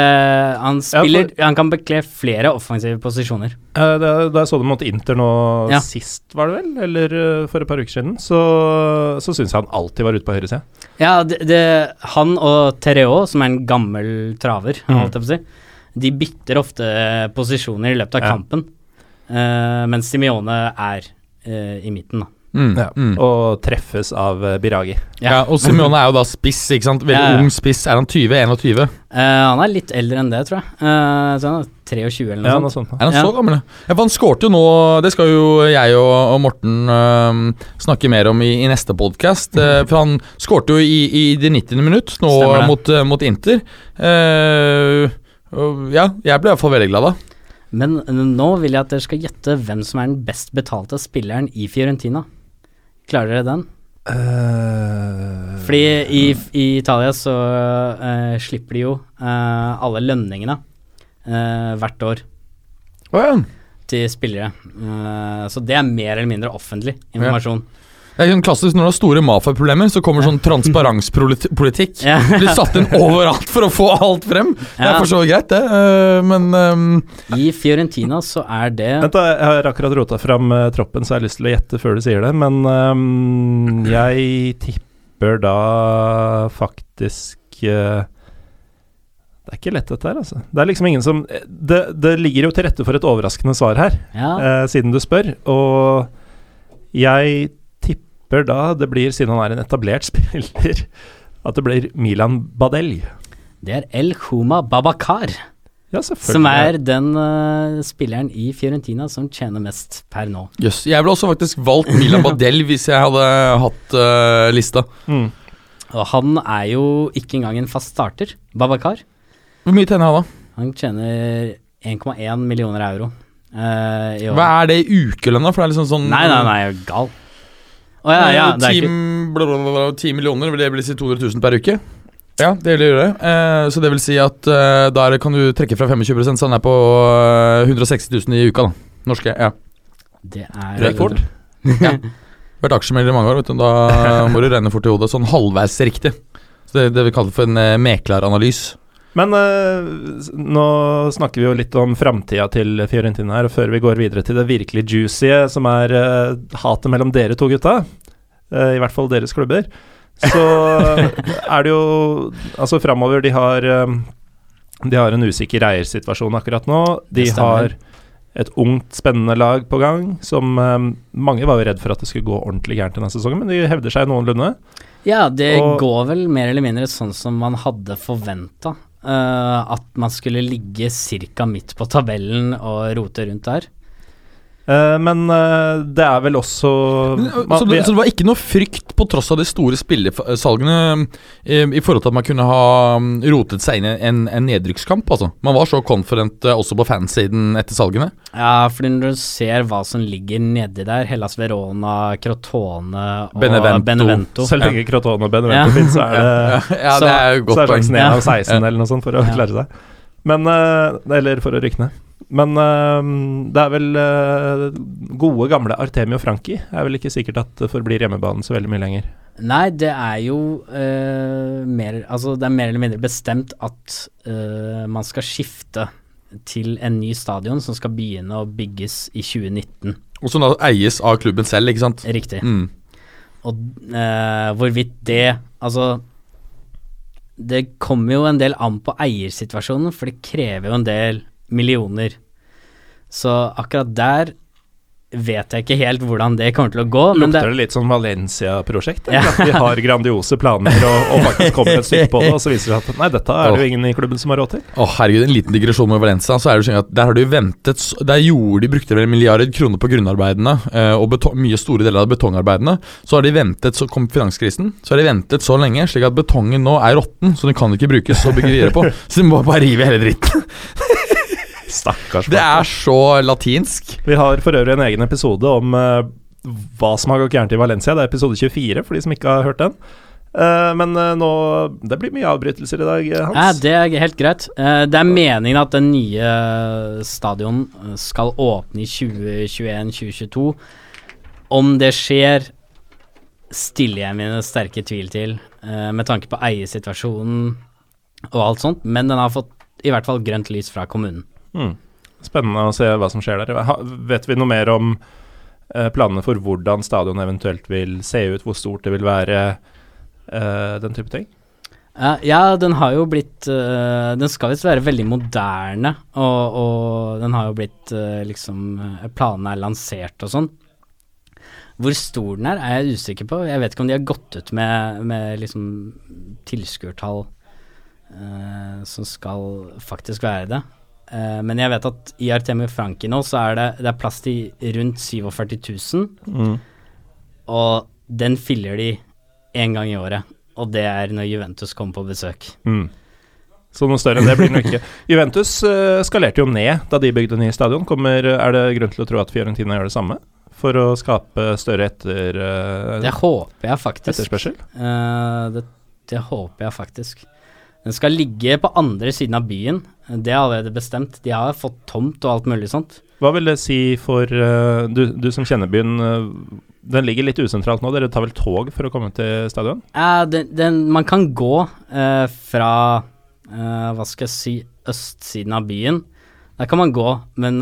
Han Ja, for, Han kan bekle flere offensive posisjoner. Uh, da, jeg så det mot Inter nå Ja. sist, var det vel? Eller uh, for et par uker siden, så, så syns jeg han alltid var ute på høyresida. Ja, det, det, han og Tereo, som er en gammel traver, mm. si, de bytter ofte posisjoner i løpet av kampen, Uh, mens Simione er eh, i midten, da. Mm, Ja. mm. Og treffes av eh, Biragi. Ja, og Simone er jo da spiss, ikke sant? Veldig Ja, ja. ung spiss. Er han 20-21? Uh, han er litt eldre enn det, tror jeg. Uh, så han er 23 eller noe Ja, sånt. sånt. Er han Ja. så gammel? ja? Ja, for han skårte jo nå Det skal jo jeg og, og Morten uh, snakke mer om i, i neste podkast. for han skårte jo i, i det 90. minutt nå mot, eh, mot Inter. Eh, ja, jeg ble i hvert fall veldig glad da. Men eh, nå vil jeg at dere skal gjette hvem som er den best betalte spilleren i Fiorentina. Klarer dere den? Uh, Fordi i, i Italia så uh, slipper de jo uh, alle lønningene hvert år. til ja. 90 spillere. Så det er mer eller mindre offentlig informasjon. Det er sånn klassisk Når du har store mafiaproblemer, så kommer sånn transparenspolitikk. Ja. Blir satt inn overalt for å få alt frem. Det er for så greit, det. øh, men um, I Fiorentina så er det Vent da, Jeg har akkurat rota fram eh, troppen, så jeg har lyst til å gjette før du sier det. Men um, jeg tipper da faktisk uh, Det er ikke lett, dette her, altså. Det er liksom ingen som Det, det ligger jo til rette for et overraskende svar her, Ja, eh, siden du spør. Og jeg tipper da det blir, siden han er en etablert spiller, at det blir Milan Badel. det er El Huma Babakar. Ja. Som er den uh, spilleren i Fiorentina som tjener mest per nå. jøss. Jeg ville også faktisk valgt Milan Badel hvis jeg hadde hatt uh, lista. mm. Og han er jo ikke engang en fast starter, Babakar. Hvor mye tjener han da? Han tjener 1,1 millioner euro. uh, i år. Hva er det i ukelønn, da? For det er liksom sånn Nei, nei, nei, gal. Å ja, ja, det er ikke 10 millioner, vil det bli si 200 000 per uke? Ja, det vil det gjøre. Eh, så det vil si at eh, der kan du trekke fra 25% så han er på eh, 160 000 i uka, da. Norske. Ja. Det er Rekord. ja. Vært aksjemelder i mange år, vet du. Da må du regne fort i hodet. Sånn halvveis riktig. Så det, det vi kaller for en uh, mekleranalyse. Men uh, nå snakker vi jo litt om framtida til Fiorentina her, og før vi går videre til det virkelig juicy, som er uh, hatet mellom dere to gutta, uh, i hvert fall deres klubber, så er det jo Altså, framover, de har De har en usikker eiersituasjon akkurat nå. De har et ungt, spennende lag på gang, som um, Mange var jo redd for at det skulle gå ordentlig gærent denne sesongen, men de hevder seg noenlunde. Ja, det Og- går vel mer eller mindre sånn som man hadde forventa. At man skulle ligge ca. midt på tabellen og rote rundt der. Eh, men eh, det er vel også Men, man- så, det, så det var ikke noe frykt, på tross av de store spillesalgene, eh, i forhold til at man kunne ha mm, rotet seg inn i en, en nedrykkskamp? Altså. Man var så confident eh, også på fansiden etter salgene. Ja, fordi når du ser hva som ligger nedi der, Hellas Verona, Crotone og Benevento. Benevento, Så lenge Crotone og Benevento Ja. finnes, så er det Ja, Så- det er jo så er sjansen 1 av Ja. 16 eller noe sånt for å Ja. klare seg. Men eh, Eller for å rykke ned. Men uh, det er vel uh, gode, gamle Artemio Franki. Er vel ikke sikkert at det forblir hjemmebanen så veldig mye lenger. Nei, det er jo uh, mer Altså, det er mer eller mindre bestemt at eh, man skal skifte til en ny stadion som skal begynne å bygges i 2019. Og som da eies av klubben selv, ikke sant? Riktig. Mm. Og eh, hvorvidt det Altså Det kommer jo en del an på eiersituasjonen, for det krever jo en del millioner. Så akkurat der vet jeg ikke helt hvordan det kommer til å gå. Men det, Lukter det litt sånn Valencia-prosjekt? Ja. At vi har grandiose planer og, og faktisk kommer et stykke på det, og så viser det seg at nei, dette er det jo ingen i klubben som har råd til. Å herregud, en liten digresjon med Valencia. Så er det sånn at Der har de ventet Der gjorde de brukte vel en milliard kroner på grunnarbeidene eh, og betong, mye store deler av betongarbeidene. Så har de ventet, så kom finanskrisen. Så har de ventet så lenge, slik at betongen nå er råtten, så den kan ikke brukes å bygge videre på. Så de må bare rive hele dritten. Stakkars. Det er så latinsk. Vi har for øvrig en egen episode om uh, hva som har gått gærent i Valencia. Det er episode 24, for de som ikke har hørt den. Uh, men uh, nå Det blir mye avbrytelser i dag, eh, ja, Hans. det er helt greit. Eh, det er meningen at den nye stadion skal åpne i 2021-2022. Om det skjer, stiller jeg mine sterke tvil til, eh, med tanke på eiersituasjonen og alt sånt. Men den har fått i hvert fall grønt lys fra kommunen. Mm. Spennende å se hva som skjer der. Ha, vet vi noe mer om eh, planene for hvordan stadion eventuelt vil se ut, hvor stort det vil være, eh, den type ting? Ja, ja, den har jo blitt uh, Den skal visst være veldig moderne, og, og den har jo blitt uh, liksom Planene er lansert og sånn. Hvor stor den er, er jeg usikker på. Jeg vet ikke om de har gått ut med, med liksom tilskuertall som skal faktisk være det. Eh, men jeg vet at i Artemio Franki nå så er det, det er plass til rundt 47 000, Mm. og den fyller de én gang i året. Og det er når Juventus kommer på besøk. Mm. Så noe større enn det blir det ikke. Juventus uh, skalerte jo ned da de bygde ny stadion. Kommer, er det grunn til å tro at Fiorentina gjør det samme? For å skape større etter, Uh, Det håper jeg faktisk. etterspørsel? Eh, det, det håper jeg faktisk. Den skal ligge på andre siden av byen. Det er allerede bestemt. De har fått tomt og alt mulig sånt. Hva vil det si for uh, du, du som kjenner byen? Uh, den ligger litt usentralt nå. Dere tar vel tog for å komme til stadion? Ja, den, den, man kan gå fra Hva skal jeg si østsiden av byen. Der kan man gå, men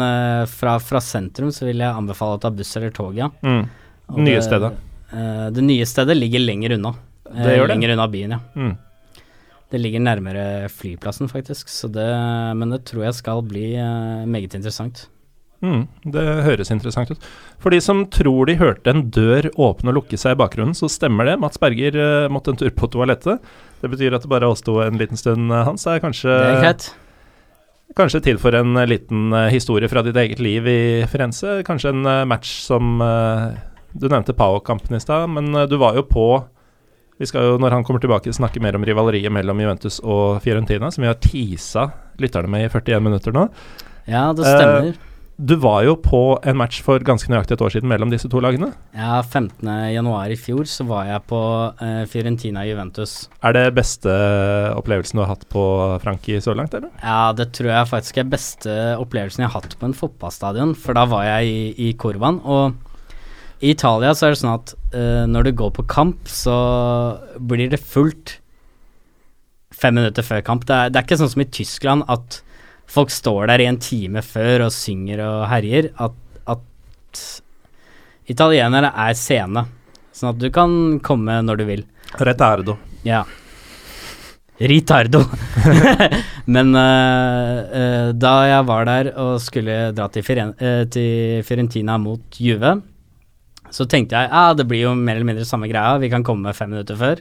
fra, fra sentrum så vil jeg anbefale å ta buss eller tog, ja. Mm. Nye det- stedet. eh, det nye stedet ligger lenger unna. Det gjør det? Lenger unna byen, ja. Mm. Det ligger nærmere flyplassen, faktisk. Så det, men det tror jeg skal bli eh, meget interessant. Mm, det høres interessant ut. For de som tror de hørte en dør åpne og lukke seg i bakgrunnen, så stemmer det. Mats Berger uh, måtte en tur på toalettet. Det betyr at det bare oss to en liten stund, eh, Hans. Er kanskje, Det er kanskje tid for en liten uh, historie fra ditt eget liv i Firenze. Kanskje en uh, match som Du nevnte Pau-kampen i stad, men du var jo på Vi skal jo, når han kommer tilbake, snakke mer om rivaleriet mellom Juventus og Fiorentina, som vi har teasa lytterne med i 41 minutter nå. Ja, det Eh, stemmer. Du var jo på en match for ganske nøyaktig et år siden mellom disse to lagene. Ja, 15. januar i fjor så var jeg på eh, Fiorentina Juventus. Er det beste opplevelsen du har hatt på Franki så langt, eller? Ja, det tror jeg faktisk er beste opplevelsen jeg har hatt på en fotballstadion, for da var jeg i, i Korvan. Og i Italia så er det sånn at uh, når du går på kamp, så blir det fullt fem minutter før kamp. Det er, det er ikke sånn som i Tyskland at folk står der i en time før og synger og herjer. At, at italienere er sene. Sånn at du kan komme når du vil. Retardo. Ja. Ritardo. Men uh, uh, da jeg var der og skulle dra til, Firen til Fiorentina mot Juve, så tenkte jeg ja, det blir jo mer eller mindre samme greia, vi kan komme fem minutter før.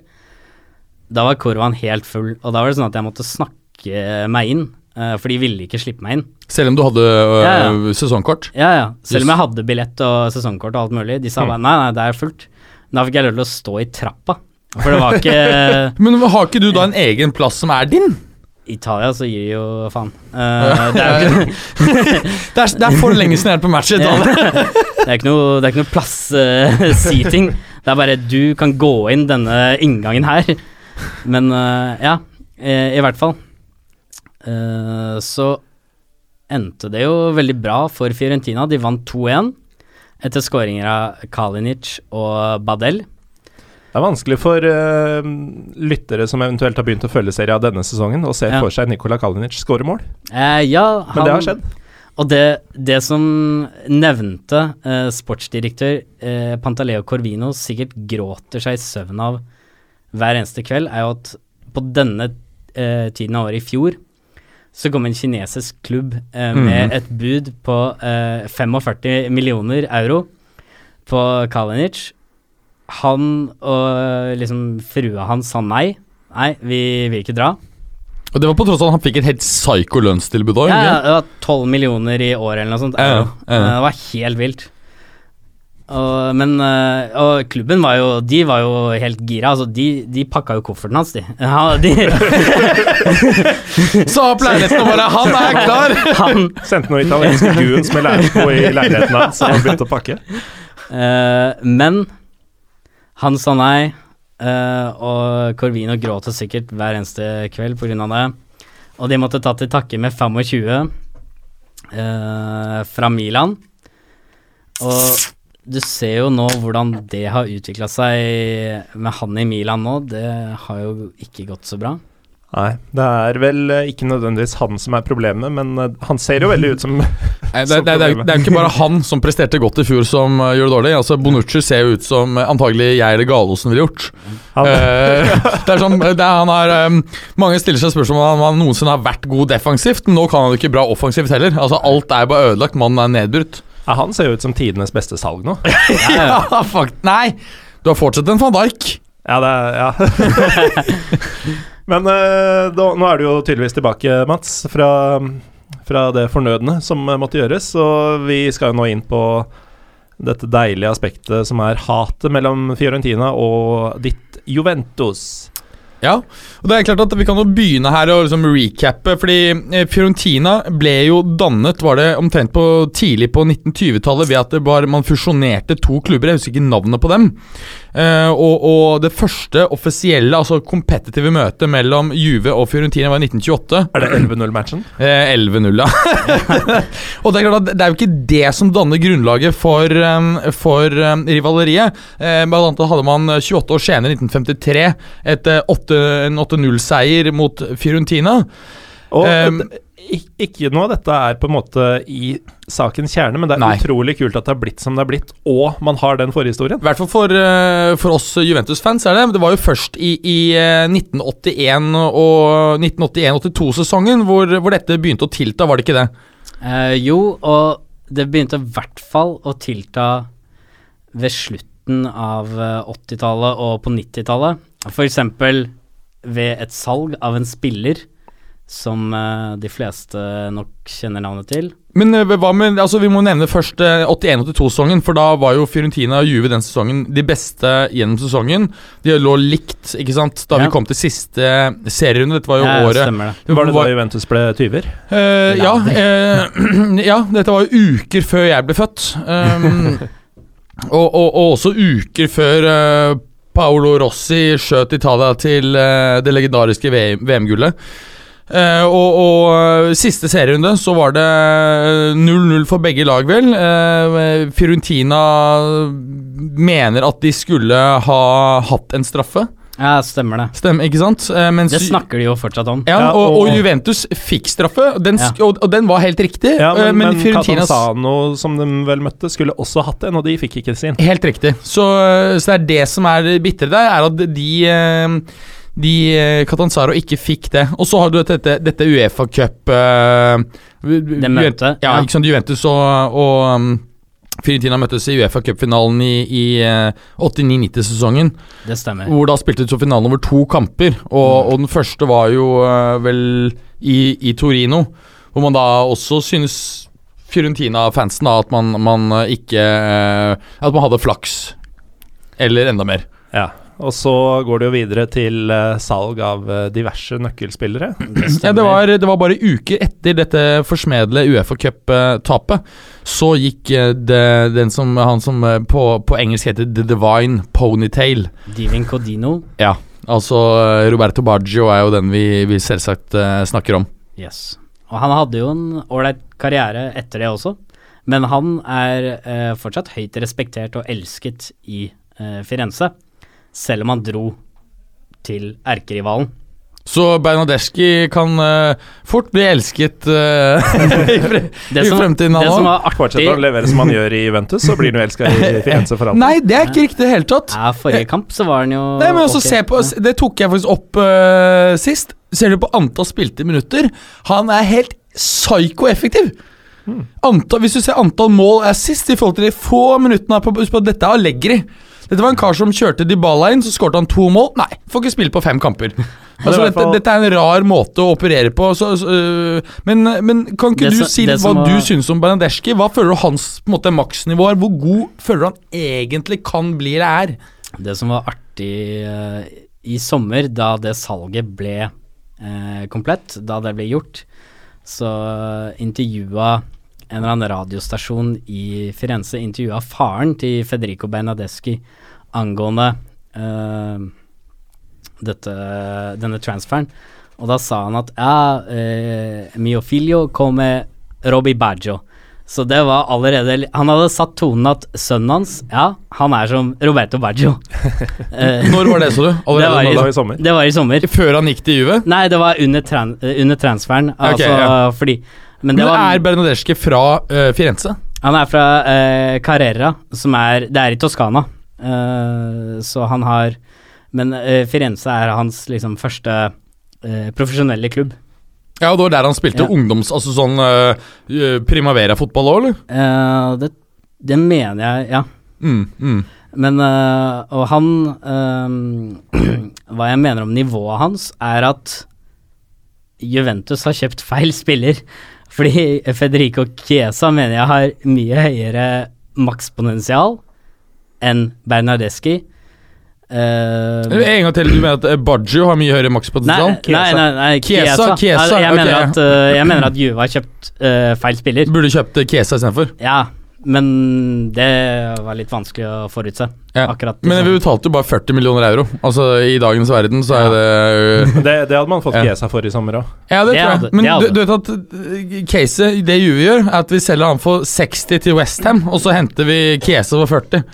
Da var kurven helt full, og da var det sånn at jeg måtte snakke meg inn, eh, for de ville ikke slippe meg inn. Selv om du hadde øh, Ja, ja. sesongkort? Ja, ja. Selv om jeg hadde billett og sesongkort og alt mulig. De sa Mm. bare nei, nei, det er fullt. Da fikk jeg lov til å stå i trappa, for det var ikke Men har ikke du da en egen plass som er din? Italia så gir de jo faen. Eh, det, er jo ikke, Det er, det er for lenge siden jeg har vært på match i Italia. det er ikke noe, det er ikke noe plass-seating. det er bare du kan gå inn denne inngangen her. Men uh, ja, i, i hvert fall. Eh, så endte det jo veldig bra for Fiorentina. De vant 2-1 etter skåringer av Kalinic og Badel. Det er vanskelig for uh, lyttere som eventuelt har begynt å følge serien denne sesongen, å se Ja. for seg Nikola Kalinic skåre mål. Eh, ja, Men det har skjedd. Og det, det som nevnte eh, sportsdirektør eh, Pantaleo Corvino sikkert gråter seg i søvn av hver eneste kveld, er jo at på denne eh, tiden av året i fjor så kom en kinesisk klubb eh, med mm. et bud på eh, 45 millioner euro på Kalinic. Han og liksom frua hans sa nei. Nei, vi vil ikke dra. Og det var på tross av at han fikk et helt psycho lønnstilbud òg. Ja, ja, det var 12 millioner i året eller noe sånt. Ja, ja. Eh, Det var helt vilt. Og, men eh, Og klubben var jo De var jo helt gira. Altså, de, de pakka jo kofferten hans, de. Ja, de Sa opp leiligheten og bare 'Han er klar!' han Sendte noen italienske goons med på i leiligheten hans så han begynte å pakke. Uh, Men han sa nei, uh, og Corvino gråter sikkert hver eneste kveld pga. det. Og de måtte ta til takke med 25 uh, fra Milan. Og du ser jo nå hvordan det har utvikla seg med han i Milan nå. Det har jo ikke gått så bra. Nei, det er vel eh, ikke nødvendigvis han som er problemet, men eh, han ser jo veldig ut som Nei, det, det, det, er, jo- ikke bare han som presterte godt i fjor som uh, gjør det dårlig. Altså Bonucci ser jo ut som antagelig jeg eller Gallosen ville gjort. han, Eh, det er sånn, det er, han har, um, Mange stiller seg spørsmål om han, han noensinne har vært god defensivt, men nå kan han jo ikke bra offensivt heller. Altså Alt er bare ødelagt, mannen er nedbrutt. ja, han ser jo ut som tidenes beste salg nå. Ja, fuck, Nei! Du har fortsatt en van Dijk. Ja, det er Ja. Men eh, da, nå er du jo tydeligvis tilbake, Mats, fra, fra det fornødne som eh, måtte gjøres. Og vi skal jo nå inn på dette deilige aspektet som er hatet mellom Fiorentina og ditt Juventus. Ja, og det er klart at vi kan jo begynne her og liksom recappe, fordi eh, Fiorentina ble jo dannet var det omtrent på tidlig på 1920-tallet ved at var, man fusjonerte to klubber, jeg husker ikke navnet på dem. Uh, og, og det første offisielle, altså kompetitive møtet mellom Juve og Fiorentina var i 1928. Er det 11-0-matchen? Uh, 11-0, ja. og det er klart at det er jo ikke det som danner grunnlaget for, um, for um, rivaleriet. Uh, blant annet hadde man 28 år senere, 1953, et, åtte- 8-0-seier mot Fiorentina. Og Um, ikke noe av dette er på en måte i sakens kjerne, men det er Nei. utrolig kult at det har blitt som det har blitt, og man har den forhistorien. I hvert fall for, eh, for oss Juventus-fans er det. Det var jo først i, i eh, 1981 og 1981-82-sesongen hvor, hvor dette begynte å tilta, var det ikke det? Eh, jo, og det begynte i hvert fall å tilta ved slutten av eh, 80-tallet og på 90-tallet. For eksempel ved et salg av en spiller som uh, de fleste nok kjenner navnet til. Men uh, hva med, altså vi må nevne først uh, 81-82-sesongen, for da var jo Fiorentina og Juve den sesongen de beste gjennom sesongen. De lå likt, ikke sant, da Ja. vi kom til siste serierunde. Dette var jo Ja, året Stemmer det. Var det da Juventus ble tyver? Eh, ja, eh, ja, dette var jo uker før jeg ble født. Um, og, og, og også uker før eh, Paolo Rossi skjøt Italia til eh, det legendariske VM-gullet. Uh, og, og eh, siste serierunde så var det 0-0 for begge lag, vel. Uh, Fiorentina mener at de skulle ha hatt en straffe. Ja, stemmer det. Stemmer, ikke sant? Eh, mens Det snakker de jo fortsatt om. ja, og, og Juventus fikk straffe, den, Ja. og, og den var helt riktig. Ja, men, men, men Catanzano, som de vel møtte, skulle også hatt en, og de fikk ikke sin. Helt riktig. Så, eh, så det er det som er bitre der, er at de eh, de eh, Catanzaro ikke fikk det. Og så har du dette, dette Uefa Cup uh, Det møtet. Ja, ikke sant. Juventus og, og um, Fiorentina møttes i Uefa Cup-finalen i, i eh, 89-90-sesongen. Det stemmer. Hvor da spilte så finalen over to kamper. Og, og den første var jo eh, vel i, i Torino, hvor man da også synes Fiorentina-fansen da at man, man eh, ikke eh, At man hadde flaks. Eller enda mer. Ja. Og så går det jo videre til eh, salg av eh, diverse nøkkelspillere. Det Ja, det, var, det var bare uker etter dette forsmedelige Uefa Cup-tapet. Så gikk eh, det, den som, han som på, på engelsk heter The Divine Ponytail. Divin Codino. Ja, altså Roberto Baggio er jo den vi, vi selvsagt snakker om. Yes. Og han hadde jo en ålreit karriere etter det også, men han er eh, fortsatt høyt respektert og elsket i eh, Firenze, selv om han dro til erkerivalen. Så Bernadeschi kan uh, fort bli elsket uh, i, fre Det i som, fremtiden, det han som òg. var artig, Fortsetter å levere som han gjør i Juventus, så blir han jo elska i Firenze for alltid. Nei, det er ikke riktig i det hele tatt. ja, forrige kamp så var han jo Nei, men også okay. se på Det tok jeg faktisk opp uh, sist. Ser du på antall spilte minutter? Han er helt psyko-effektiv. Antall, hvis du ser antall mål er sist i forhold til de få minuttene på, husk på at Dette er Allegri. Dette var en kar som kjørte Dybala inn, så skårte han to mål. Nei, får ikke spille på fem kamper. Altså, dette, dette er en rar måte å operere på. Så, øh, men, men kan ikke Det du si hva var- du syns om Bernadeschi? Hva føler du hans måte, maksnivå er? Hvor god føler du han egentlig kan bli eller er? Det som var artig uh, i sommer, da det salget ble uh, komplett, da det ble gjort, så uh, intervjua en eller annen radiostasjon i Firenze intervjua faren til Federico Bernadeschi angående uh, dette, denne transferen. Og da sa han at ja, eh, mio figlio come Robbie Baggio. Så det var allerede Han hadde satt tonen at sønnen hans, ja, han er som Roberto Baggio. Eh, Når var det, så du? Det var Allerede i- Det var i sommer. det var i sommer. Før han gikk til Juve? Nei, det var under, tran under transferen. Okay, Altså ja. fordi Men Men det var er Bernadeschi fra uh, Firenze? Han er fra uh, Carrera, som er Det er i Toskana. Uh, så han har Men eh, Firenze er hans liksom første eh, profesjonelle klubb. Ja, og det var der han spilte Ja. ungdoms... Altså sånn Primavera-fotball òg, eller? Eh, det, det mener jeg, ja. Mm, mm. Men øh, Og han øh, Hva jeg mener om nivået hans, er at Juventus har kjøpt feil spiller. Fordi Federico Chiesa mener jeg har mye høyere makspotensial enn Bernardeschi. Uh, En gang til, du mener at eh, Baggio har mye høyere makspotensial? nei, nei, nei Chiesa, Chiesa. Chiesa, jeg, mener ok. at, uh, jeg mener at Juve har kjøpt uh, feil spiller. Burde kjøpt Kiesa istedenfor. Ja, men det var litt vanskelig å forutse. Ja. Akkurat Men vi liksom. betalte jo bare 40 millioner euro. Altså I dagens verden så er det Det, det hadde man fått Ja. GSA for i sommer òg. Ja, det, Det tror hadde- jeg. Men du, du vet at uh, caset, det Juve gjør, er at vi selger han for 60 til Westham, og så henter vi Chiesa for 40.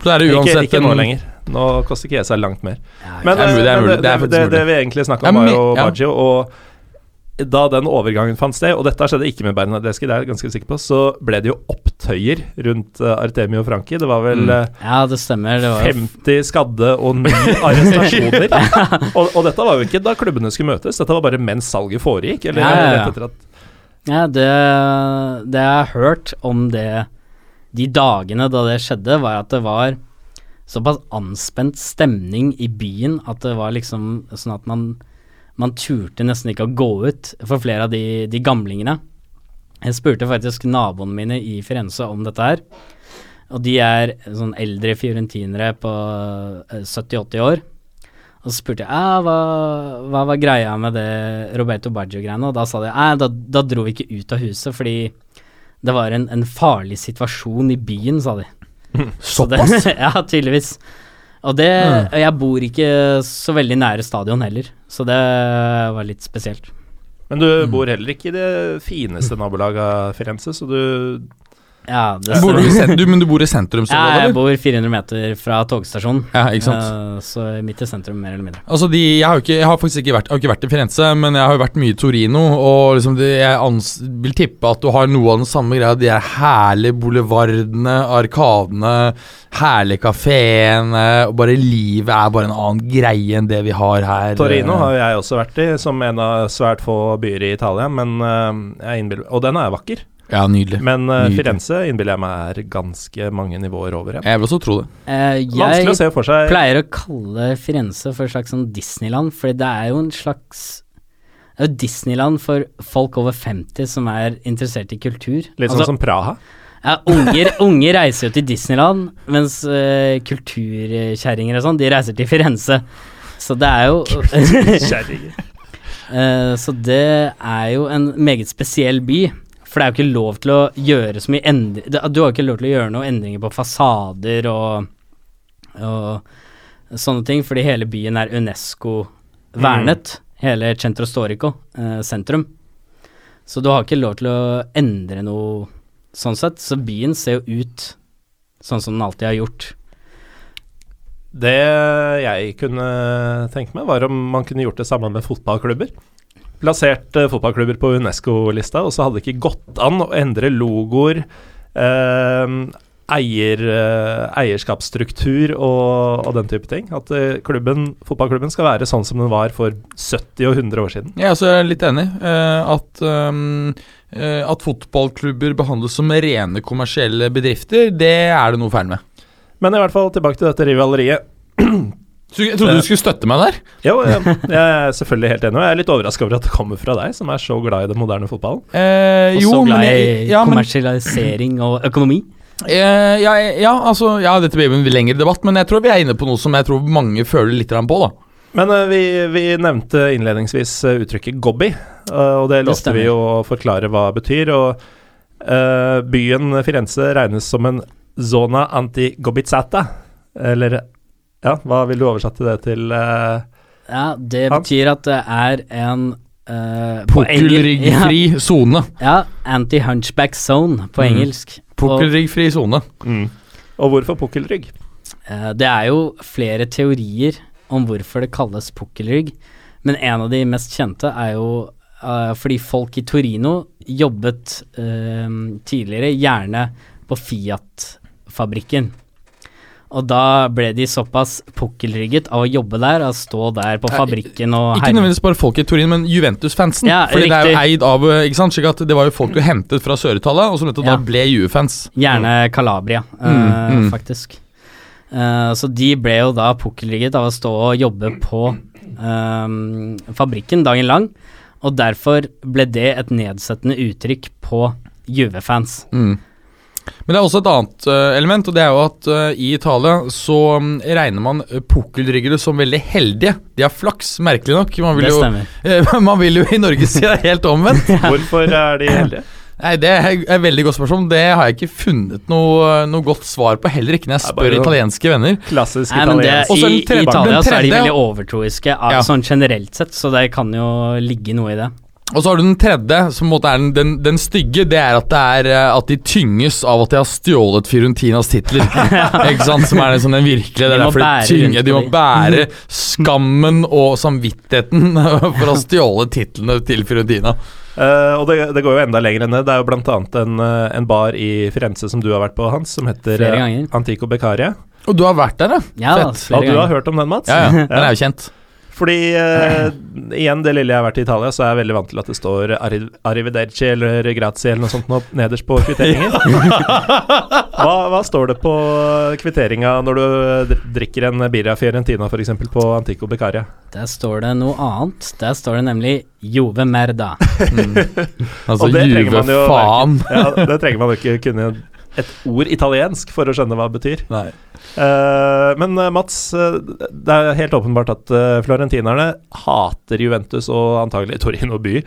Så er det Ikke, uansett ikke nå lenger. Nå koster Chiesa langt mer. Ja, Men Det det mulig, men det det, det, det vi egentlig snakker om, var jo ja. Baggio. Og da den overgangen fant sted, og dette skjedde ikke med Bernadeschi, det er jeg ganske sikker på, så ble det jo opptøyer rundt uh, Artemio Franki. Det var vel eh, ja, det stemmer. Det var 50 skadde og ni arrestasjoner. og, og dette var jo ikke da klubbene skulle møtes, dette var bare mens salget foregikk. Eller Ja, ja, ja. rett etter at Ja, det, det jeg har hørt om det de dagene da det skjedde, var at det var såpass anspent stemning i byen at det var liksom sånn at man, man turte nesten ikke å gå ut for flere av de, de gamlingene. Jeg spurte faktisk naboene mine i Firenze om dette her, og de er sånn eldre fiorentinere på eh, 70-80 år. Og så spurte jeg «Ah, hva, hva var greia med det Roberto Baggio-greiene, og da sa de at da, da dro vi ikke ut av huset fordi det var en, en farlig situasjon i byen, sa de. Så det- ja, tydeligvis. Og det mm. Jeg bor ikke så veldig nære stadion heller, så det var litt spesielt. Men du bor heller ikke i det fineste nabolaget av Firenze, så du Ja, det Bor du du, men du bor i sentrum, så, ja, jeg bor 400 meter fra togstasjonen, Ja, ikke sant. eh, så midt i sentrum, mer eller mindre. Altså de, jeg, har ikke, jeg har faktisk ikke vært, har ikke vært i Firenze, men jeg har jo vært mye i Torino. Og liksom de, jeg ans, vil tippe at du har noe av den samme greia. De her herlige boulevardene, arkadene, herlige kafeene. Og bare livet er bare en annen greie enn det vi har her. Torino har jeg også vært i, som en av svært få byer i Italia, men jeg innbiller Og den er vakker. Ja, nydelig. Men uh, Nydelig. Firenze innbiller jeg meg er ganske mange nivåer over. igjen. Jeg vil også tro det. Uh, jeg å se for seg pleier å kalle Firenze for et slags sånn Disneyland, for det er jo en slags det er jo Disneyland for folk over 50 som er interessert i kultur. litt sånn Altså, som Praha. ja, unger, unger reiser jo til Disneyland, mens uh, kulturkjerringer og sånn, de reiser til Firenze. Så det er jo Kulturkjerringer. uh, Så det er jo en meget spesiell by. For det er jo ikke lov til å gjøre så mye endringer Du har jo ikke lov til å gjøre noen endringer på fasader og, og sånne ting, fordi hele byen er Unesco-vernet. Hele Centro Storico, eh, sentrum. Så du har ikke lov til å endre noe sånn sett. Så byen ser jo ut sånn som den alltid har gjort. Det jeg kunne tenke meg, var om man kunne gjort det samme med fotballklubber. Plassert eh, fotballklubber på Unesco-lista, og så hadde det ikke gått an å endre logoer, eh, eier, eh, eierskapsstruktur og, og den type ting. At eh, klubben, fotballklubben skal være sånn som den var for 70 og 100 år siden. Jeg er også litt enig. eh, at, um, at fotballklubber behandles som rene kommersielle bedrifter, det er det noe feil med. Men i hvert fall tilbake til dette rivaleriet. Så jeg trodde du skulle støtte meg der. Jo, jeg, jeg er selvfølgelig helt enig, og jeg er litt overraska over at det kommer fra deg, som er så glad i den moderne fotballen. Eh, Og jo, så glad i ja, men, kommersialisering og økonomi. eh, ja, ja, altså Ja, dette blir en lengre debatt, men jeg tror vi er inne på noe som jeg tror mange føler litt på, da. Men eh, vi, vi nevnte innledningsvis eh, uttrykket 'gobby', eh, og det lovte vi å forklare hva det betyr. Og eh, byen Firenze regnes som en zona anti-gobizzata, eller ja, hva vil du oversette det til? Uh, Ja, det betyr at det er en uh, på Pukkelryggfri sone. Ja, ja anti-hunchback zone på Mm. engelsk. Pukkelryggfri sone. Og hvorfor pukkelrygg? Uh, det er jo flere teorier om hvorfor det kalles pukkelrygg, men en av de mest kjente er jo eh, fordi folk i Torino jobbet eh, tidligere gjerne på Fiat-fabrikken. Og da ble de såpass pukkelrygget av å jobbe der, av å stå der på fabrikken og Ikke nødvendigvis bare folk i Turin, men Juventus-fansen. Ja, Fordi det er jo riktig. eid av eh, Ikke sant, slik at Det var jo folk du hentet fra Sør-Italia, og som nettopp Ja. da ble Juve-fans. Gjerne Calabria, mm, uh, mm. faktisk. Uh, så de ble jo da pukkelrygget av å stå og jobbe på eh, fabrikken dagen lang, og derfor ble det et nedsettende uttrykk på Juve-fans. Mm. Men det er også et annet eh, element, og det er jo at eh, i Italia så mm, regner man uh, pukkelryggere som veldig heldige. De har flaks, merkelig nok. Man vil, Det jo, eh, man vil jo i Norge si det er helt omvendt. Hvorfor er de heldige? Nei, Det er et veldig godt spørsmål. Det har jeg ikke funnet noe, noe godt svar på, heller ikke når jeg spør italienske venner. Klassisk italiensk. I, I Italia så er de veldig overtroiske Ja. sånn generelt sett, så det kan jo ligge noe i det. Og så har du den tredje, som på en måte er den, den, den stygge. Det er at, det er eh, at de tynges av at de har stjålet Fiorentinas titler. Ikke sant? Som er det sånn den virkelige. Det De må de De må bære skammen og samvittigheten for å stjåle titlene til Fiorentina. Uh, og det, det går jo enda lenger enn det. Det er jo annet en, eh, en bar i Firenze som du har vært på, Hans, som heter eh. Antico Beccaria. Og du har vært der, ja? Ja, Fett. Og du har hørt om den, Mats? Ja, ja. Den er jo kjent. Fordi eh, igjen, det lille jeg har vært i Italia, så er jeg veldig vant til at det står arri arrivederci eller grazie eller noe sånt nå, nederst på kvitteringen. hva, hva står det på kvitteringa når du drikker en Birra Fiorentina f.eks. på Antico Beccaria? Der står det noe annet. Der står det nemlig Jove Merda. Altså, Og Juve faen. Ja, det trenger man jo ikke kunne et ord italiensk for å skjønne hva det betyr. Nei. Uh, men eh, Mats, eh, det er helt åpenbart at uh, florentinerne hater Juventus og antagelig Torino by.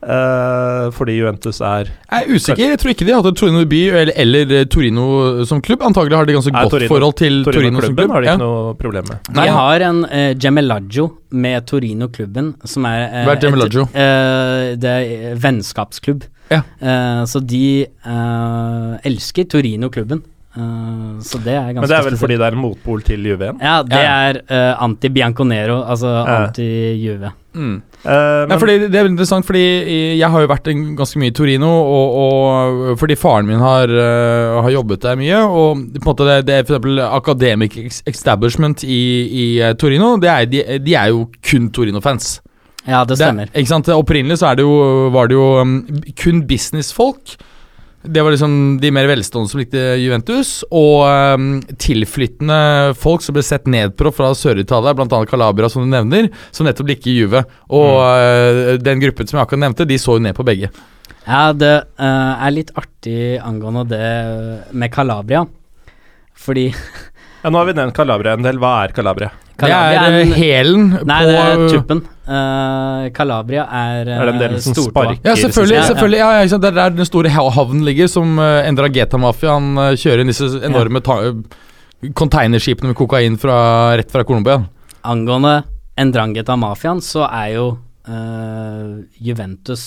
Uh, fordi Juventus er Jeg er usikker. Jeg tror ikke de hadde Torino by eller, eller Torino som klubb. Antagelig har de ganske godt Torino- forhold til Torino, som Torino-klubben klubb. har de Ja. ikke noe problem med. Nei. De har en uh, Gemellaggio med Torino-klubben, som er uh, Hva er Gemellaggio? et, eh, det er vennskapsklubb. Ja. Uh, så de uh, elsker Torino-klubben. Uh, så det er ganske Men det er vel spesielt. fordi det er en motpol til Juve. Ja, det Ja. er anti-Bianconero, altså Ja. anti-Juve. Mm. Uh, Ja, fordi det er veldig interessant, fordi jeg har jo vært en, ganske mye i Torino, og, og fordi faren min har, uh, har jobbet der mye. Og på en måte det, det er for eksempel Academic Establishment i, i Torino, det er, de, de er jo kun Torino-fans. Ja, det stemmer. Det, ikke sant? Opprinnelig så er det jo, var det jo um, kun businessfolk. Det var liksom de mer velstående som likte Juventus, og um, tilflyttende folk som ble sett ned på fra Sør-Italia, bl.a. Calabria, som du nevner, som nettopp liker Juve. Og uh, den gruppen som jeg akkurat nevnte, de så jo ned på begge. Ja, det uh, er litt artig angående det eh, med Calabria. Fordi ja, nå har vi nevnt Calabria en del. Hva er Calabria? Calabria det er en- helen hælen Nei, på det er tuppen. Eh, Calabria er, uh, Er den delen som sparker? Ja, selvfølgelig. Selvfølgelig ja, ja? Det er der den store havnen ligger, som uh, Endrageta-mafiaen uh, kjører inn disse enorme ta containerskipene med kokain fra, rett fra Colombia. Angående Endrangeta-mafiaen, så er jo eh, Juventus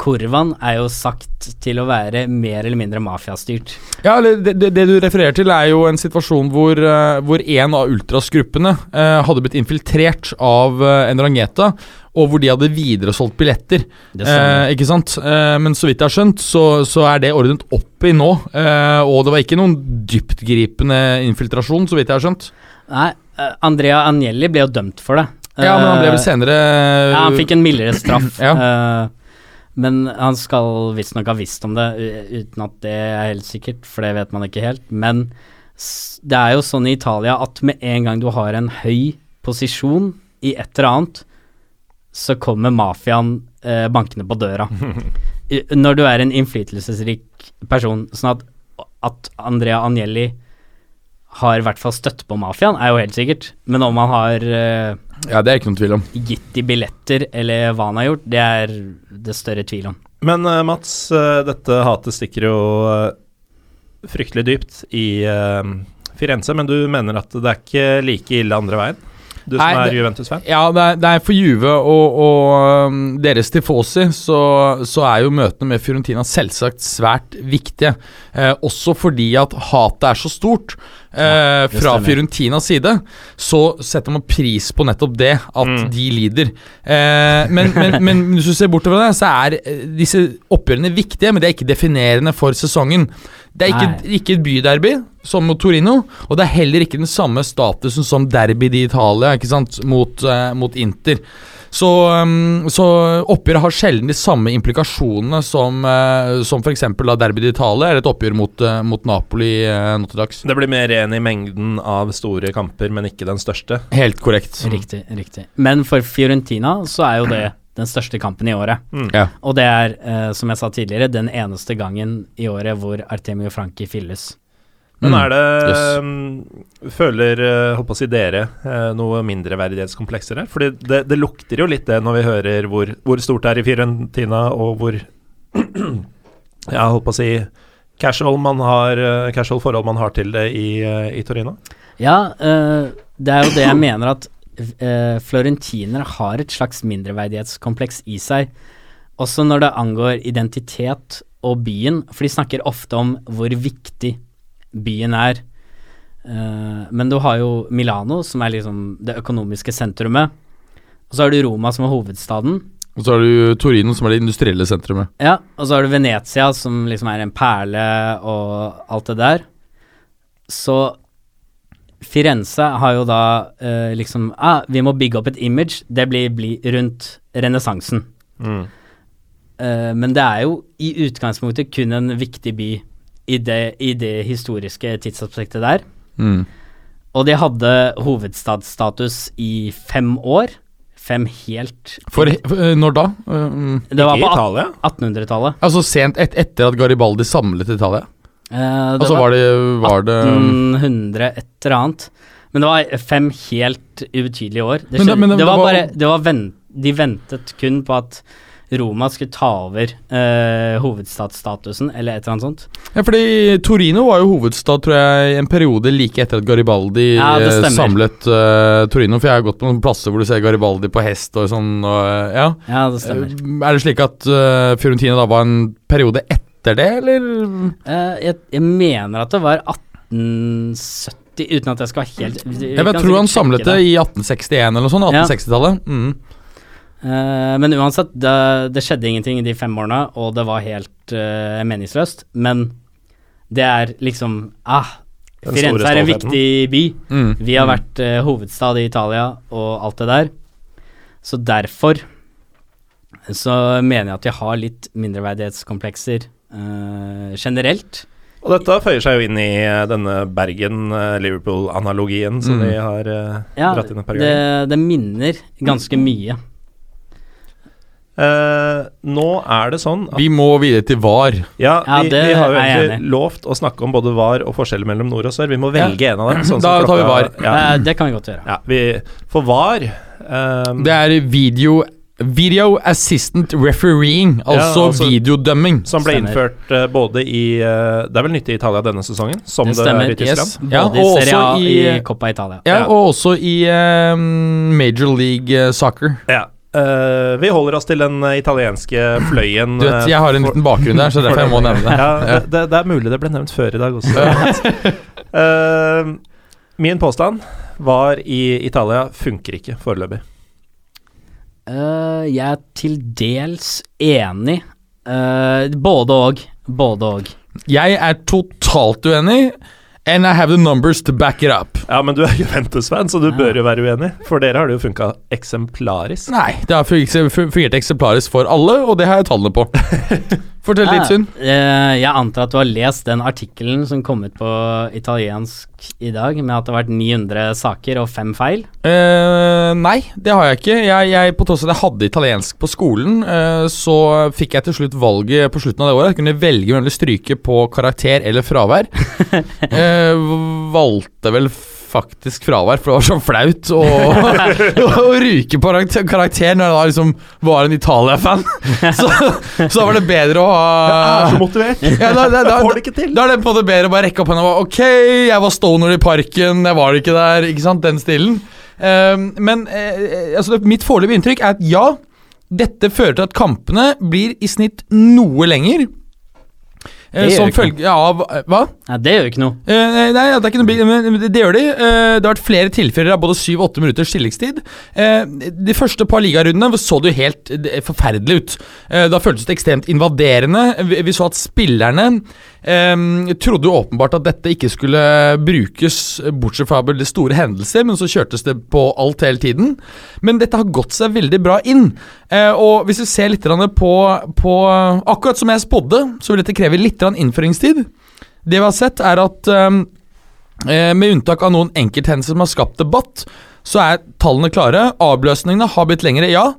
Kurvan er jo sagt til å være mer eller mindre mafiastyrt. Ja, det, det, det du refererer til, er jo en situasjon hvor, uh, hvor en av ultrasgruppene eh, hadde blitt infiltrert av en rangeta, og hvor de hadde videresolgt billetter. Eh, ikke sant? Eh, men så vidt jeg har skjønt, så, så er det ordnet opp i nå. Eh, og det var ikke noen dyptgripende infiltrasjon, så vidt jeg har skjønt. Nei, eh, Andrea Agnelli ble jo dømt for det. Ja, men han ble vel Eh, senere Ja, han fikk en mildere straff. Ja. Men han skal visstnok ha visst om det, uten at det er helt sikkert, for det vet man ikke helt. Men det er jo sånn i Italia at med en gang du har en høy posisjon i et eller annet, så kommer mafiaen eh, bankende på døra. Når du er en innflytelsesrik person, sånn at, at Andrea Agnelli har i hvert fall støtt på mafiaen, er jo helt sikkert. Men om han har uh, Ja, det er ikke noen tvil om. gitt de billetter, eller hva han har gjort, det er det større tvil om. Men uh, Mats, uh, dette hatet stikker jo fryktelig dypt i Firenze, men du mener at det er ikke like ille andre veien? Du som Nei, er Juventus-fan? Ja, det er, det er for Juve og, og um, deres tifosi, så, så er jo møtene med Fiorentina selvsagt svært viktige. Eh, også fordi at hatet er så stort. Eh, fra. Fiorentinas side så setter man pris på nettopp det, at Mm. de lider. Eh, men, men, men hvis du ser bortover det, så er eh, disse oppgjørene viktige, men det er ikke definerende for sesongen. Det er ikke, ikke et byderby, som mot Torino, og det er heller ikke den samme statusen som derby i Italia, ikke sant, mot, eh, mot Inter. Så, um, så oppgjøret har sjelden de samme implikasjonene som, uh, som f.eks. derby di Italia eller et oppgjør mot, eh, mot Napoli uh, nå til dags. Det blir mer ren i mengden av store kamper, men ikke den største. Helt korrekt. Riktig, riktig. Men for Fiorentina så er jo det den største kampen i året. Mm. Ja. Og det er, eh, som jeg sa tidligere, den eneste gangen i året hvor Artemio Franki fylles. Men Mm. er det Yes. mm, Føler håper å si dere eh, noe mindreverdighetskomplekser her? Fordi det, det lukter jo litt det når vi hører hvor, hvor stort det er i Fiorentina, og hvor Ja, holdt på å si casual, man har, eh, casual forhold man har til det i, eh, i Torino. Ja, eh, det er jo det jeg mener at florentinere har et slags mindreverdighetskompleks i seg, også når det angår identitet og byen, for de snakker ofte om hvor viktig byen er. Uh, men du har jo Milano, som er liksom det økonomiske sentrumet, og så har du Roma, som er hovedstaden. Og så har du Torino, som er det industrielle sentrumet. Ja, og så har du Venezia, som liksom er en perle og alt det der. Så Firenze har jo da uh, liksom ah, Vi må bygge opp et image. Det blir, blir rundt renessansen. Mm. Uh, men det er jo i utgangspunktet kun en viktig by i det, i det historiske tidsaspektet der. Mm. Og de hadde hovedstadsstatus i fem år. Fem helt For, for eh, når da? Um, Det var på Italia? 1800-tallet. altså sent et, etter at Garibaldi samlet Italia? Eh, det Altså var det, var 1800 et eller annet. Men det var fem helt ubetydelige år. Det, Men da, men det- det var var- bare det var vent, De ventet kun på at Roma skulle ta over eh, hovedstadsstatusen, eller et eller annet sånt. Ja, fordi Torino var jo hovedstad, tror jeg, en periode like etter at Garibaldi Ja, eh, samlet eh, Torino. For jeg har gått på noen plasser hvor du ser Garibaldi på hest og sånn. Og, eh, ja. Ja, det stemmer. Eh, Er det slik at eh, Fiorentina da var en periode etter det, eller? Eh, jeg, jeg mener at det var 1870, uten at jeg skal helt vi Jeg tror han samlet det i 1861 eller noe sånt. Ja. 1860-tallet. Mm. Eh, men uansett, det, det skjedde ingenting i de fem årene, og det var helt uh, meningsløst. Men det er liksom Ah, Firenze er en viktig by. Mm. Vi har Mm. vært uh, hovedstad i Italia og alt det der. Så derfor så mener jeg at jeg har litt mindreverdighetskomplekser eh, generelt. Og dette føyer seg jo inn i denne Bergen-Liverpool-analogien som Mm. vi har Ja, dratt inn et par det, det minner ganske mye. Eh, nå er det sånn at Vi må videre til VAR. Ja, Ja, vi, det vi har jo egentlig lovt å snakke om både VAR og forskjellen mellom nord og sør. Vi må velge en av dem. Sånn som Da tar vi VAR. Ja, Uh, det kan vi godt gjøre. ja, vi, for VAR um, Det er video Video Assistant Refereeing, altså, altså- videodømming. Som ble Stemmer. innført uh, både i Det er vel nytt i Italia denne sesongen, som Det det, stemmer, er i Tyskland. Yes. Ja, og i Serie A også i, i- Coppa Italia. Ja, Ja. og også i eh, Major League Soccer. Ja. Eh, vi holder oss til den eh, italienske fløyen. Du vet, eh, jeg har en liten bakgrunn der, så derfor jeg må nevne det. Ja, det, det, er mulig det ble nevnt før i dag også. uh, min påstand var i Italia funker ikke foreløpig. Uh, jeg er til dels enig. Eh, både og. Både og. Jeg er totalt uenig, and I have the numbers to back it up. Ja, men du er Juventus-fan, så du bør jo være uenig. For dere har det jo funka eksemplarisk. Nei, det har fungert eksemplarisk for alle, og det har jeg tallene på. Fortell litt, Sunn. Eh, jeg antar at du har lest den artikkelen som kom ut på italiensk i dag, med at det har vært 900 saker og fem feil. Uh, nei, det har jeg ikke. Jeg, jeg, på tross av at jeg hadde italiensk på skolen, uh, så fikk jeg til slutt valget på slutten av det året. Jeg kunne velge mellom å stryke på karakter eller fravær. uh, valgte vel faktisk fravær, for det var så flaut å, å ryke på karakter, når jeg da liksom var en Italia-fan. Så, så da var det bedre å Jeg er ha så motivert! ja, da, da, da, Jeg får det ikke til! da er det på en måte bedre å bare rekke opp hånda og Ok, jeg var stoner i parken, jeg var ikke der. Ikke sant? Den stilen. Um, men uh, altså, mitt foreløpige inntrykk er at ja, dette fører til at kampene blir i snitt noe lenger. Eh, som følge av Hva? Nei, det gjør ikke noe. Eh, nei, det er ikke noe men det, det gjør de. Eh, det har vært flere tilfeller av både 7 og 8 minutters tilleggstid. Eh, de første par ligarundene så det jo helt eh, forferdelig ut. Eh, da føltes det ekstremt invaderende. Vi, vi så at spillerne eh, trodde jo åpenbart at dette ikke skulle brukes, bortsett fra det store hendelser, men så kjørtes det på alt hele tiden. Men dette har gått seg veldig bra inn. Eh, og hvis vi ser litt på, på Akkurat som jeg spådde, så vil dette kreve litt innføringstid. Det vi har sett, er at eh, med unntak av noen enkelthendelser som har skapt debatt, så er tallene klare. Avløsningene har blitt lengre, ja.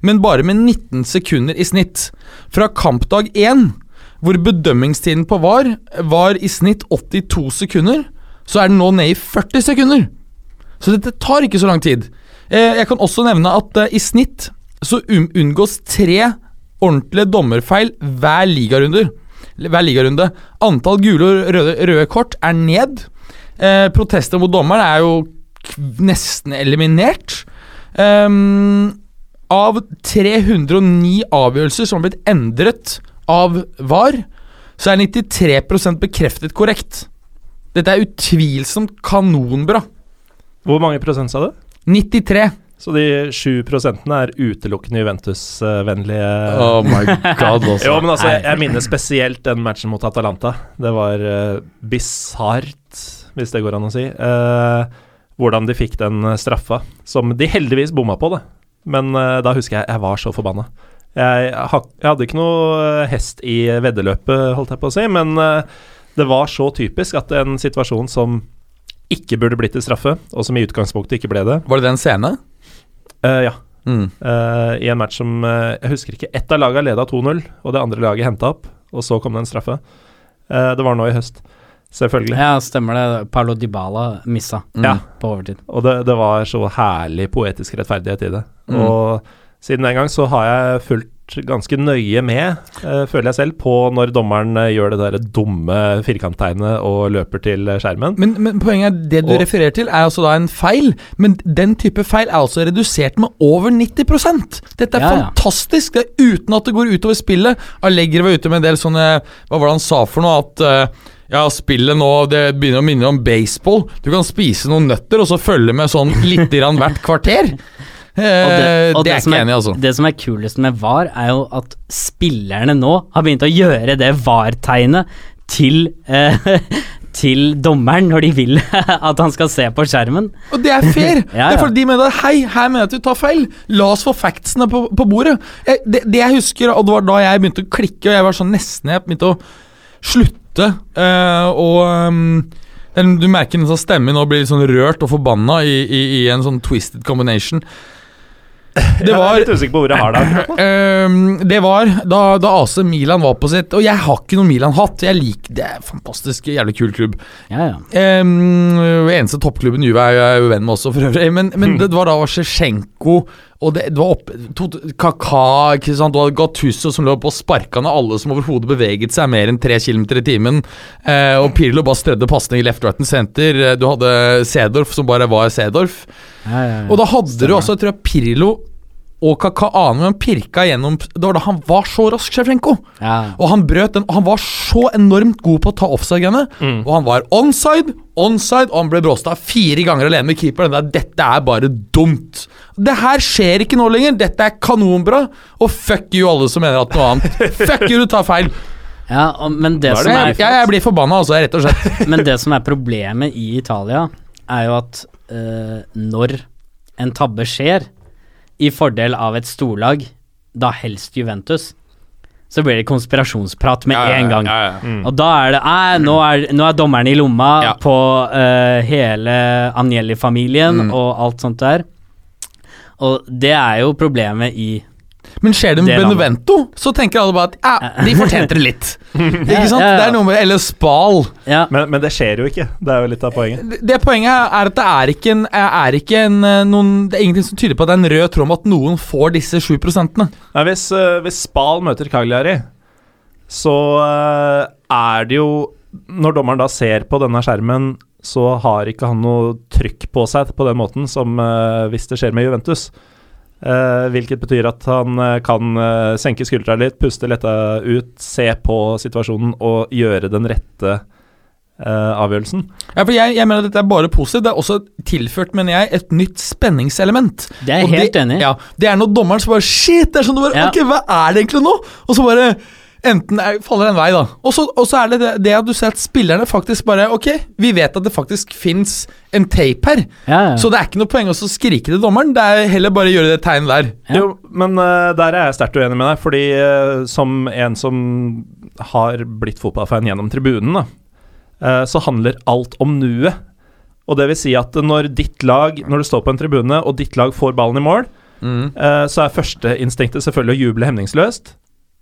men bare med 19 sekunder i snitt. Fra kampdag 1, hvor bedømmingstiden på VAR var i snitt 82 sekunder, så er den nå ned i 40 sekunder. Så dette tar ikke så lang tid. Eh, jeg kan også nevne at eh, i snitt så unngås tre ordentlige dommerfeil hver ligarunde. Hver ligarunde. Antall gule og røde, røde kort er ned. Eh, protester mot dommeren er jo nesten eliminert. Um, av 309 avgjørelser som har blitt endret av VAR, så er 93% bekreftet korrekt. Dette er utvilsomt kanonbra. Hvor mange prosent sa du? 93. Så de sju prosentene er utelukkende Juventus-vennlige Oh my god, også. Jo, men altså, jeg, jeg minner spesielt den matchen mot Atalanta. Det var uh, bisart, hvis det går an å si. Uh, hvordan de fikk den straffa, som de heldigvis bomma på, det. Men uh, da husker jeg jeg var så forbanna. Jeg, jeg, hadde ikke noe hest i veddeløpet, holdt jeg på å si, men det var så typisk at en situasjon som ikke burde blitt til straffe, og som i utgangspunktet ikke ble det Var det den scene? Uh, ja. Mm. Uh, I en match som uh, Jeg husker ikke. Ett av lagene leda 2-0, og det andre laget henta opp. Og så kom det en straffe. det var nå i høst. Selvfølgelig. Ja, stemmer det. Paulo Dybala missa Mm. Ja. på overtid. Og det, det var så herlig poetisk rettferdighet i det. Mm. Og siden den gang så har jeg fulgt ganske nøye med, uh, føler jeg selv, på når dommeren uh, gjør det der dumme firkanttegnet og løper til uh, skjermen. Men, men poenget er det du Og- refererer til, er altså da en feil. Men den type feil er altså redusert med over 90 Dette er Ja, ja. fantastisk! Det er uten at det går utover spillet. Allegri var ute med en del sånne Hva var det han sa for noe? At uh, ja, spillet nå det begynner å minne om baseball. Du kan spise noen nøtter og så følge med sånn lite grann hvert kvarter. Eh, det, og er ikke enig altså. Det som er kulest med VAR, er jo at spillerne nå har begynt å gjøre det VAR-tegnet til eh, til dommeren når de vil at han skal se på skjermen. Og det er fair! Ja, Det er fordi de mener hei, her mener jeg at du tar feil. La oss få factsene på, på bordet. Jeg, det, det jeg husker, og det var da jeg begynte å klikke, og jeg var sånn nesten Jeg begynte å slutte eh, og um, Du merker den sånn stemmen nå blir litt sånn rørt og forbanna i, i, i en sånn twisted combination. Det jeg er litt usikker på hvor jeg har det. Ehm, det var da, da AC Milan var på sitt Og jeg har ikke noe Milan-hatt. Jeg liker Det er fantastisk jævlig kul klubb. Ja, ja. Um, eneste toppklubben Juve er jeg jo venn med også, for øvrig. Men, men det var da Sjevtsjenko og det, det var opp, to, Kaka, ikke sant? du hadde Gattusso som lå på og sparka ned alle som overhodet beveget seg mer enn 3 km i timen. Eh, og Pirlo bare strødde pasning i left, right and center. Eh, Du hadde Sedorf som bare var Sedorf. ja, ja, ja. Og da hadde du også, jeg tror jeg, Pirlo og Kaka aner han pirka gjennom Det var da han var så rask, Sjefrenko. ja. Og han brøt den, og han var så enormt god på å ta offside-greiene. Mm. Og han var onside, onside, og han ble bråsta fire ganger alene med keeperen. Er- Dette er bare dumt. Det her skjer ikke nå lenger. Dette er kanonbra. Og fuck you, alle som mener at noe annet. fuck you, du tar feil. ja og, men, det Da er som er, Jeg, jeg, jeg blir forbanna, altså, rett og slett. men det som er problemet i Italia, er jo at øh, når en tabbe skjer, i fordel av et storlag, da helst Juventus, så blir det konspirasjonsprat med en gang. Mm. Og da er det Nei, nå er, nå er dommeren i lomma Ja. på uh, hele Agnelli-familien Mm. og alt sånt der. Og det er jo problemet i Men skjer det med Det. Benevento, så tenker alle bare at ja, de fortjente det litt. Ikke sant? Ja, ja, ja. Det er noe med Eller Spal. Ja, Men, men det skjer jo ikke. Det er jo litt av poenget. Det, det poenget er at det er ikke, en, er ikke en, eh, noen Det er ingenting som tyder på at det er en rød tråd om at noen får disse 7 prosentene. Nei, hvis, eh, hvis Spal møter Cagliari, så eh, er det jo Når dommeren da ser på denne skjermen, så har ikke han noe trykk på seg på den måten som uh, hvis det skjer med Juventus. Eh, hvilket betyr at han eh, kan eh, senke skuldra litt, puste letta ut, se på situasjonen og gjøre den rette eh, avgjørelsen. Ja, for jeg, jeg mener at Dette er bare positivt. Det er også tilført mener jeg, et nytt spenningselement. det er jeg helt helt enig i. Ja, Det er når dommeren så bare Shit! Det er sånn du bare Ja. Ok, hva er det egentlig nå? Og så bare Enten er, faller en vei, da. Og så, er det, det det at du ser at spillerne faktisk bare Ok, vi vet at det faktisk fins en tape her. Ja, ja. Så det er ikke noe poeng å skrike til dommeren. Det er heller bare å gjøre det tegnet der. Ja. Jo, men uh, der er jeg sterkt uenig med deg, fordi uh, som en som har blitt fotballfan gjennom tribunen, da, uh, så handler alt om nuet. Og det vil si at når ditt lag, når du står på en tribune og ditt lag får ballen i mål, Mm. eh, så er førsteinstinktet selvfølgelig å juble hemningsløst.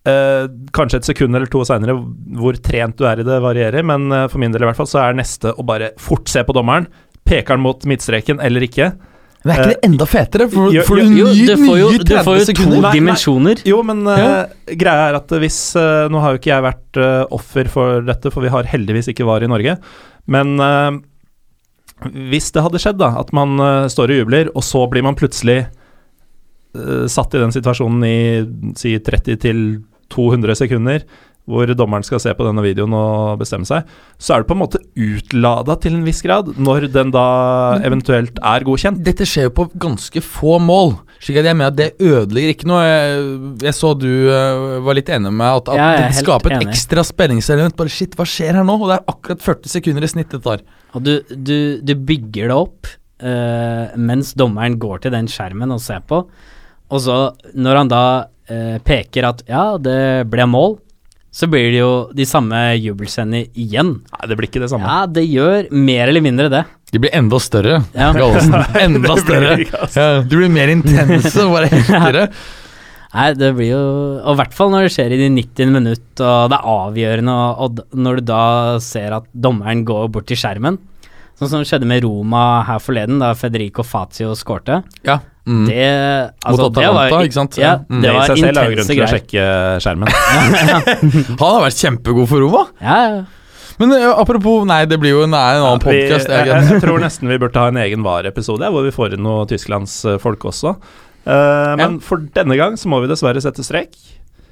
Eh, kanskje et sekund eller to seinere, hvor trent du er i det, varierer, men uh, for min del i hvert fall, så er neste å bare fort se på dommeren. Peker han mot midtstreken eller ikke? Men er ikke det enda fetere? For, Jo, for jo, du Jo, nye, du får jo, du får jo to nei, dimensjoner. nei. Jo, men eh, Ja. greia er at hvis eh, Nå har jo ikke jeg vært eh, offer for dette, for vi har heldigvis ikke VAR i Norge. Men eh, hvis det hadde skjedd, da, at man eh, står og jubler, og så blir man plutselig eh, satt i den situasjonen i si 30 til 200 sekunder, hvor dommeren skal se på denne videoen og bestemme seg, så er det på en måte utlada til en viss grad, når den da eventuelt er godkjent. Dette skjer jo på ganske få mål. Slik at jeg mener at det ødelegger ikke noe. Jeg, jeg så du eh, var litt enig med at, at Ja, det skaper et enig. ekstra spenningselement. Bare shit, hva skjer her nå? Og det er akkurat 40 sekunder i snitt det tar. Og du, du, du bygger det opp uh, mens dommeren går til den skjermen og ser på. Og så, når han da eh, peker at ja, det ble mål, så blir det jo de samme jubelscenene igjen. Nei, det blir ikke det samme. Ja, det gjør mer eller mindre det. De blir enda større. Ja. Gallosen. Enda større. Ja, de blir mer intense og bare heftigere. Nei, det blir jo Og i hvert fall når det skjer i de 90 minutt, og det er avgjørende, og, og når du da ser at dommeren går bort til skjermen, sånn som skjedde med Roma her forleden, da Federico Fazio skårte. Ja. Mm. Det altså, Mot det var, Atalanta, ikke sant? Ja, Ja. Mm. det i var seg selv er jo grunn intense til å sjekke skjermen. Han har vært kjempegod for Roma. Ja, ja. Men eh, apropos Nei, det blir jo en, nei, en annen ja, podcast jeg, jeg, jeg tror nesten vi burde ha en egen VAR-episode, hvor vi får inn noe tysklandsfolk også. Uh, men for denne gang så må vi dessverre sette strek.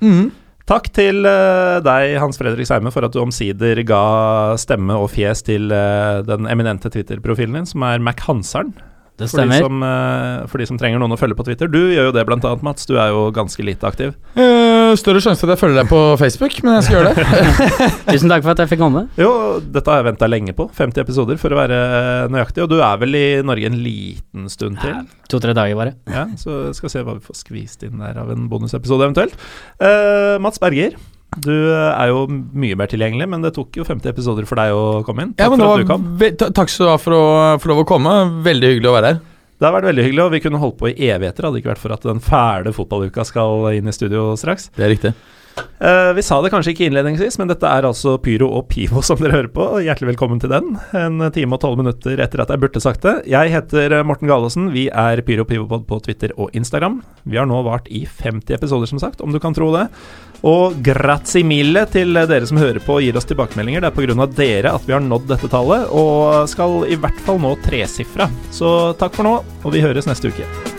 Mm. Takk til uh, deg, Hans Fredrik Seime, for at du omsider ga stemme og fjes til uh, den eminente Twitter-profilen din, som er Mac Hansaren. Det For de, som, eh, for de som trenger noen å følge på Twitter. Du gjør jo det blant annet, Mats. Du er jo ganske lite aktiv. Uh, større sjanse for at jeg følger deg på Facebook, men jeg skal gjøre det. Tusen takk for at jeg fikk komme. Jo, dette har jeg venta lenge på. 50 episoder, for å være nøyaktig. Og du er vel i Norge en liten stund til? To-tre dager bare. Ja, så skal vi se hva vi får skvist inn der av en bonusepisode eventuelt. Uh, Mats Berger, du er jo mye mer tilgjengelig, men det tok jo 50 episoder for deg å komme inn. Takk Ja, men for at du kom. takk skal du ha for å få lov å komme. Veldig hyggelig å være her. Det har vært veldig hyggelig, og vi kunne holdt på i evigheter hadde det ikke vært for at den fæle fotballuka skal inn i studio straks. Det er riktig. Eh, vi sa det kanskje ikke innledningsvis, men dette er altså Pyro og Pivo som dere hører på. Hjertelig velkommen til den. En time og tolv minutter etter at jeg burde sagt det. Jeg heter eh, Morten Galaasen. Vi er Pyro og Pivopod på Twitter og Instagram. Vi har nå vart i 50 episoder, som sagt, om du kan tro det. Og grazie mille til dere som hører på og gir oss tilbakemeldinger. Det er pga. dere at vi har nådd dette tallet, og skal i hvert fall nå tresifra. Så takk for nå, og vi høres neste uke.